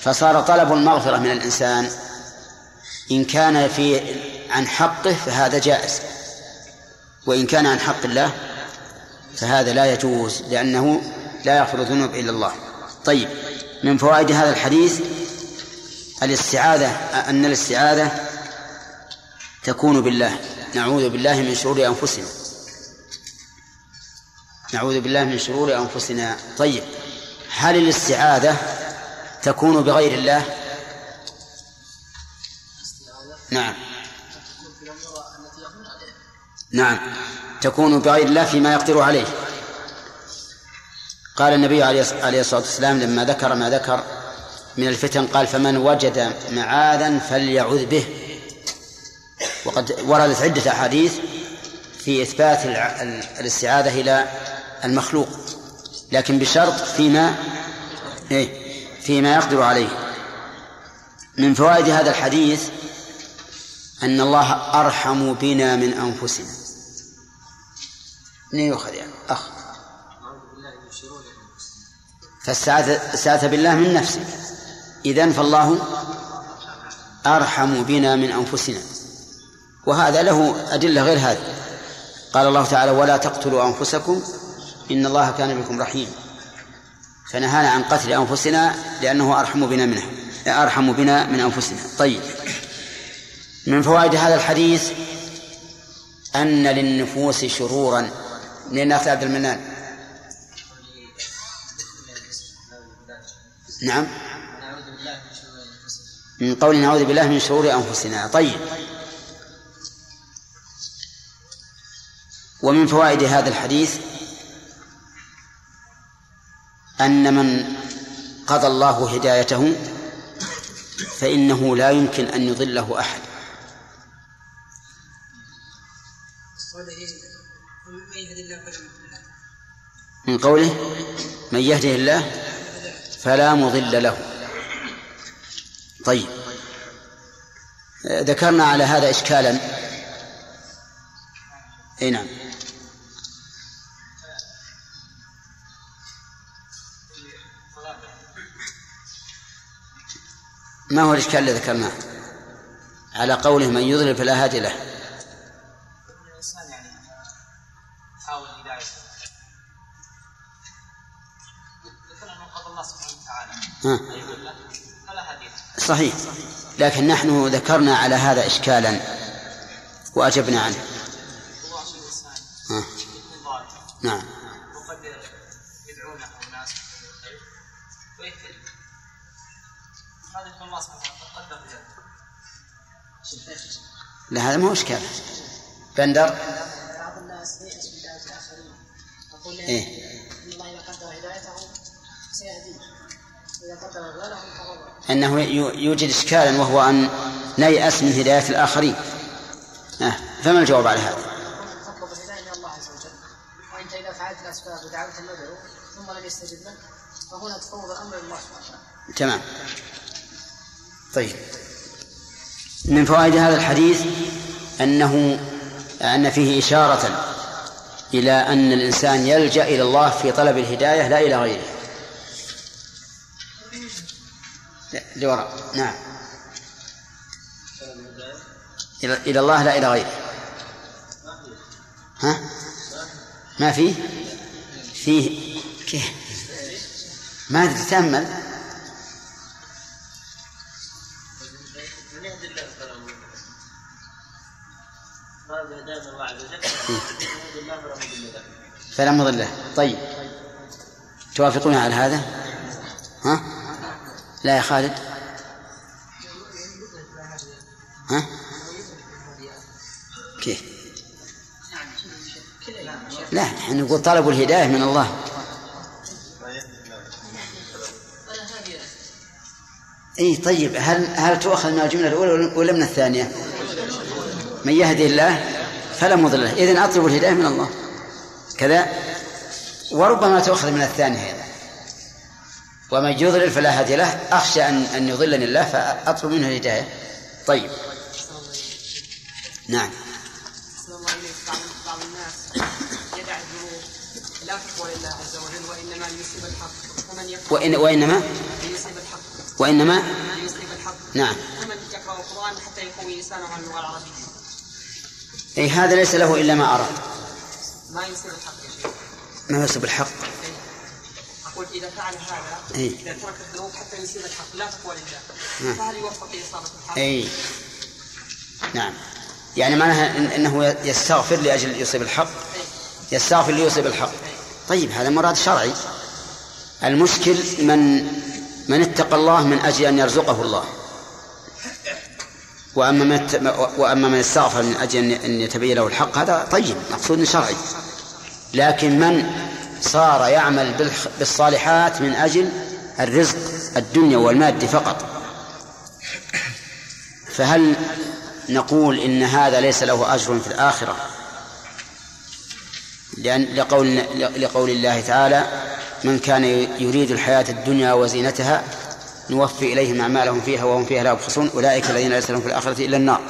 فصار طلب المغفرة من الإنسان. إن كان في عن حقه فهذا جائز. وإن كان عن حق الله فهذا لا يجوز لأنه لا يغفر الذنوب إلا الله. طيب من فوائد هذا الحديث الاستعاذة أن الاستعاذة تكون بالله. نعوذ بالله من شرور أنفسنا. نعوذ بالله من شرور أنفسنا. طيب هل الاستعاذة تكون بغير الله؟ نعم. نعم تكون بغير الله فيما يقدر عليه. قال النبي عليه الصلاة والسلام لما ذكر ما ذكر من الفتن قال فمن وجد معاذا فليعوذ به. وقد وردت عدة أحاديث في إثبات الاستعاذة إلى المخلوق لكن بشرط فيما إيه فيما يقدر عليه. من فوائد هذا الحديث أن الله أرحم بنا من أنفسنا. من يؤخذ يعني أخ. فاستعاذ بالله من نفسه. إذن فالله أرحم بنا من أنفسنا. وهذا له أدلة غير هذه. قال الله تعالى ولا تقتلوا أنفسكم إن الله كان بكم رحيم. فنهانا عن قتل أنفسنا لأنه أرحم بنا منها أرحم بنا من أنفسنا. طيب. من فوائد هذا الحديث أن للنفوس شرورا. من الناس عبد المنان؟ نعم. من قول نعوذ بالله من شرور أنفسنا. طيب. ومن فوائد هذا الحديث أن من قضى الله هدايته فإنه لا يمكن أن يضله أحد. من قوله من يهده الله فلا مضل له. طيب. ذكرنا على هذا إشكالا. اي نعم. ما هو الإشكال الذي ذكرناه؟ على قوله من يضلل فلا هادي له. صحيح. لكن نحن ذكرنا على هذا إشكالا وأجبنا عنه. لا هذا ما هو إشكال. بندر بعض الناس ييأس من هداية الآخرين يقول إيه. إن الله إذا قدر هدايته سيهديه إذا قدر أنه يو- يوجد إشكالا وهو أن نيأس من هداية الآخرين. آه. فما الجواب على هذا؟ تطلب الهداية من الله عز وجل. وأنت إذا فعلت الأسباب ودعوت المدعو ثم لم يستجب لك فهنا تفوض الأمر سبحانه تمام. طيب. من فوائد هذا الحديث أنه أن فيه إشارة إلى أن الإنسان يلجأ إلى الله في طلب الهداية لا إلى غيره. لوراء نعم. إلى الله لا إلى غيره. ها؟ ما فيه فيه. كيف؟ ما تتأمل فلا مضل له. طيب. توافقون على هذا؟ ها؟ لا يا خالد. ها؟ كيف؟ لا نحن نقول طلبوا الهداية من الله. إي طيب. هل هل تؤخذ من الجملة الأولى ولا من الثانية؟ من يهدي الله فلا مضل له، إذن أطلب الهداية من الله. كذا وربما تؤخذ من الثانية أيضا. ومن يضلل فلا هادي له، أخشى أن أن يضلني الله فأطلب منه الهداية. طيب. نعم. الله إليك بعض الناس يدع الذنوب لا تقوى لله عز وجل وإنما ليصيب الحق يفعل وإن وإنما ليصيب الحق وإنما ليصيب الحق نعم. ومن يقرأ القرآن حتى يقوي لسانه عن اللغة العربية أي هذا ليس له إلا ما أراد. ما يصيب الحق يا شيخ ما يصب الحق. أقول إذا فعل هذا إي. إذا ترك الذنوب حتى يصيب الحق لا تقوى لله نعم. فهل يوفق لإصابة الحق؟ أي نعم يعني معناها أنه يستغفر لأجل يصيب الحق يستغفر ليصيب الحق طيب هذا مراد شرعي المشكل من من اتقى الله من أجل أن يرزقه الله وأما من وأما من استغفر من أجل أن- يتبين له الحق هذا طيب مقصود شرعي. لكن من صار يعمل بالصالحات من أجل الرزق الدنيا والمادي فقط. فهل نقول إن هذا ليس له أجر في الآخرة؟ لأن لقول لقول الله تعالى من كان يريد الحياة الدنيا وزينتها نوفي إليهم أعمالهم فيها وهم فيها لا يبخسون. أولئك الذين ليس لهم في الآخرة إلا النار.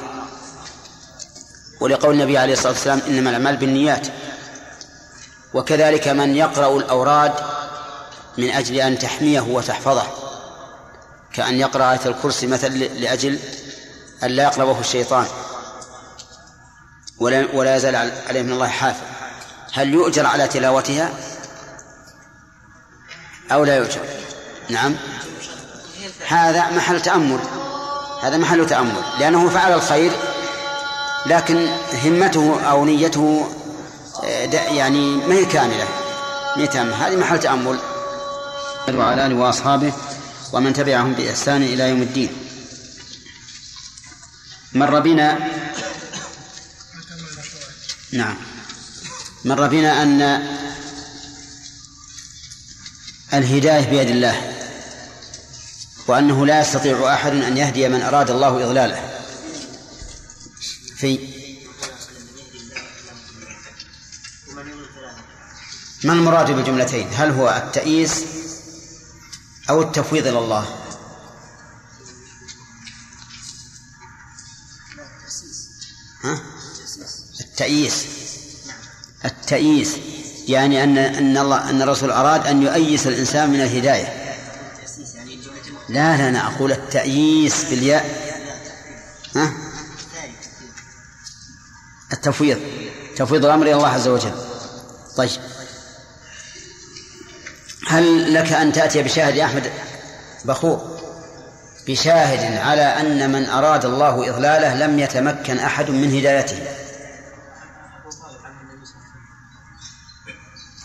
ولقول النبي عليه الصلاة والسلام إنما الأعمال بالنيات. وكذلك من يقرأ الأوراد من أجل أن تحميه وتحفظه. كأن يقرأ آية الكرسي مثلا لأجل أن لا يقربه الشيطان. ولا ولا يزال عليه من الله حافظ. هل يؤجر على تلاوتها؟ أو لا يؤجر؟ نعم. هذا محل تأمل. هذا محل تأمل. لأنه فعل الخير لكن همته أو نيته يعني ما هي كاملة. ما هي تامة. هذه محل تأمل. وعلى آله وأصحابه ومن تبعهم بإحسان إلى يوم الدين. مر بنا نعم. مر بنا أن الهداية بيد الله. وأنه لا يستطيع أحد أن يهدي من أراد الله إضلاله. في ما المراد بالجملتين هل هو التأييس أو التفويض إلى الله؟ ها؟ التأييس. التأييس يعني أن أن الله أن الرسول أراد أن يؤيس الإنسان من الهداية. لا لا أنا أقول التأييس بالياء. ها؟ التفويض. تفويض الأمر إلى الله عز وجل. طيب. هل لك أن تأتي بشاهد يا أحمد؟ بخور بشاهد على أن من أراد الله إضلاله لم يتمكن أحد من هدايته.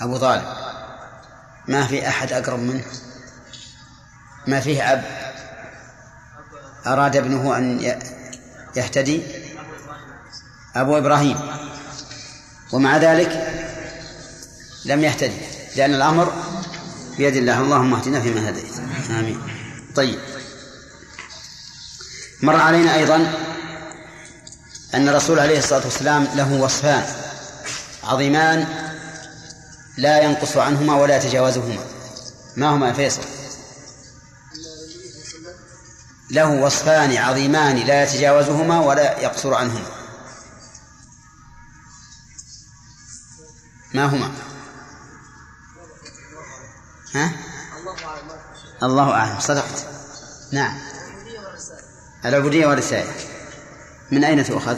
أبو طالب. ما في أحد أقرب منه؟ ما فيه أب. أراد ابنه أن يهتدي. أبو إبراهيم. ومع ذلك لم يهتدي لأن الأمر بيد الله. اللهم اهدنا فيما هديت. آمين. طيب. مر علينا أيضا أن الرسول عليه الصلاة والسلام له وصفان عظيمان لا ينقص عنهما ولا يتجاوزهما. ما هما يا فيصل؟ له وصفان عظيمان لا يتجاوزهما ولا يقصر عنهما ما هما ها؟ الله أعلم صدقت نعم العبودية والرسالة من أين تؤخذ؟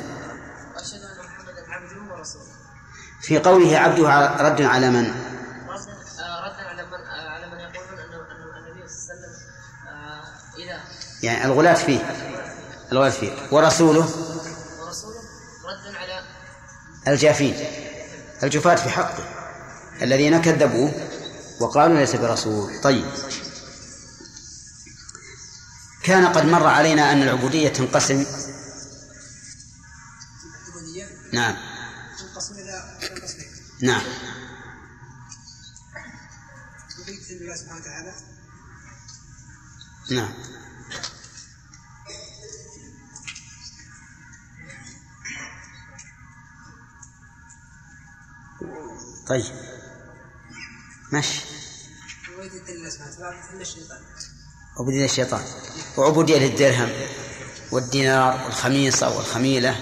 في قوله عبده رد على من؟ ردا على من على من يقولون ان ان النبي صلى الله عليه وسلم آه، اذا يعني الغلاة فيه. الغلاة فيه. ورسوله؟ ردا على الجافين. الجفاة في حقه. الذين كذبوه وقالوا ليس برسول. طيب. كان قد مر علينا أن العبودية تنقسم. نعم. تنقسم إلى قسمين نعم. عبودية لله سبحانه وتعالى نعم. طيب. ماشي. عبودية الشيطان. عبودية الشيطان وعبودية للدرهم والدينار والخميصة والخميلة.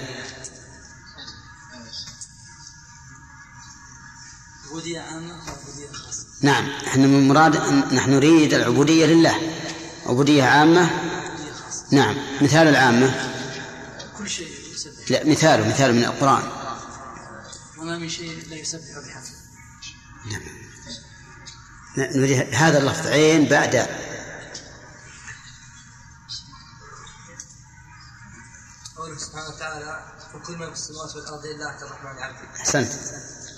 عبودية عامة وعبودية خاصة نعم من مراد نحن نريد العبودية لله. عبودية عامة. نعم مثال العامة. كل شيء لا مثاله مثال من القرآن. وما من شيء لا يسبح بحمده. نعم. هذا اللفظ عين بعد قوله سبحانه وتعالى وكل من في السماوات والأرض إلا آتى الرحمن عبدا أحسنت.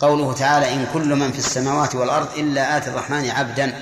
قوله تعالى إن كل من في السماوات والأرض إلا آتي الرحمن عبدا.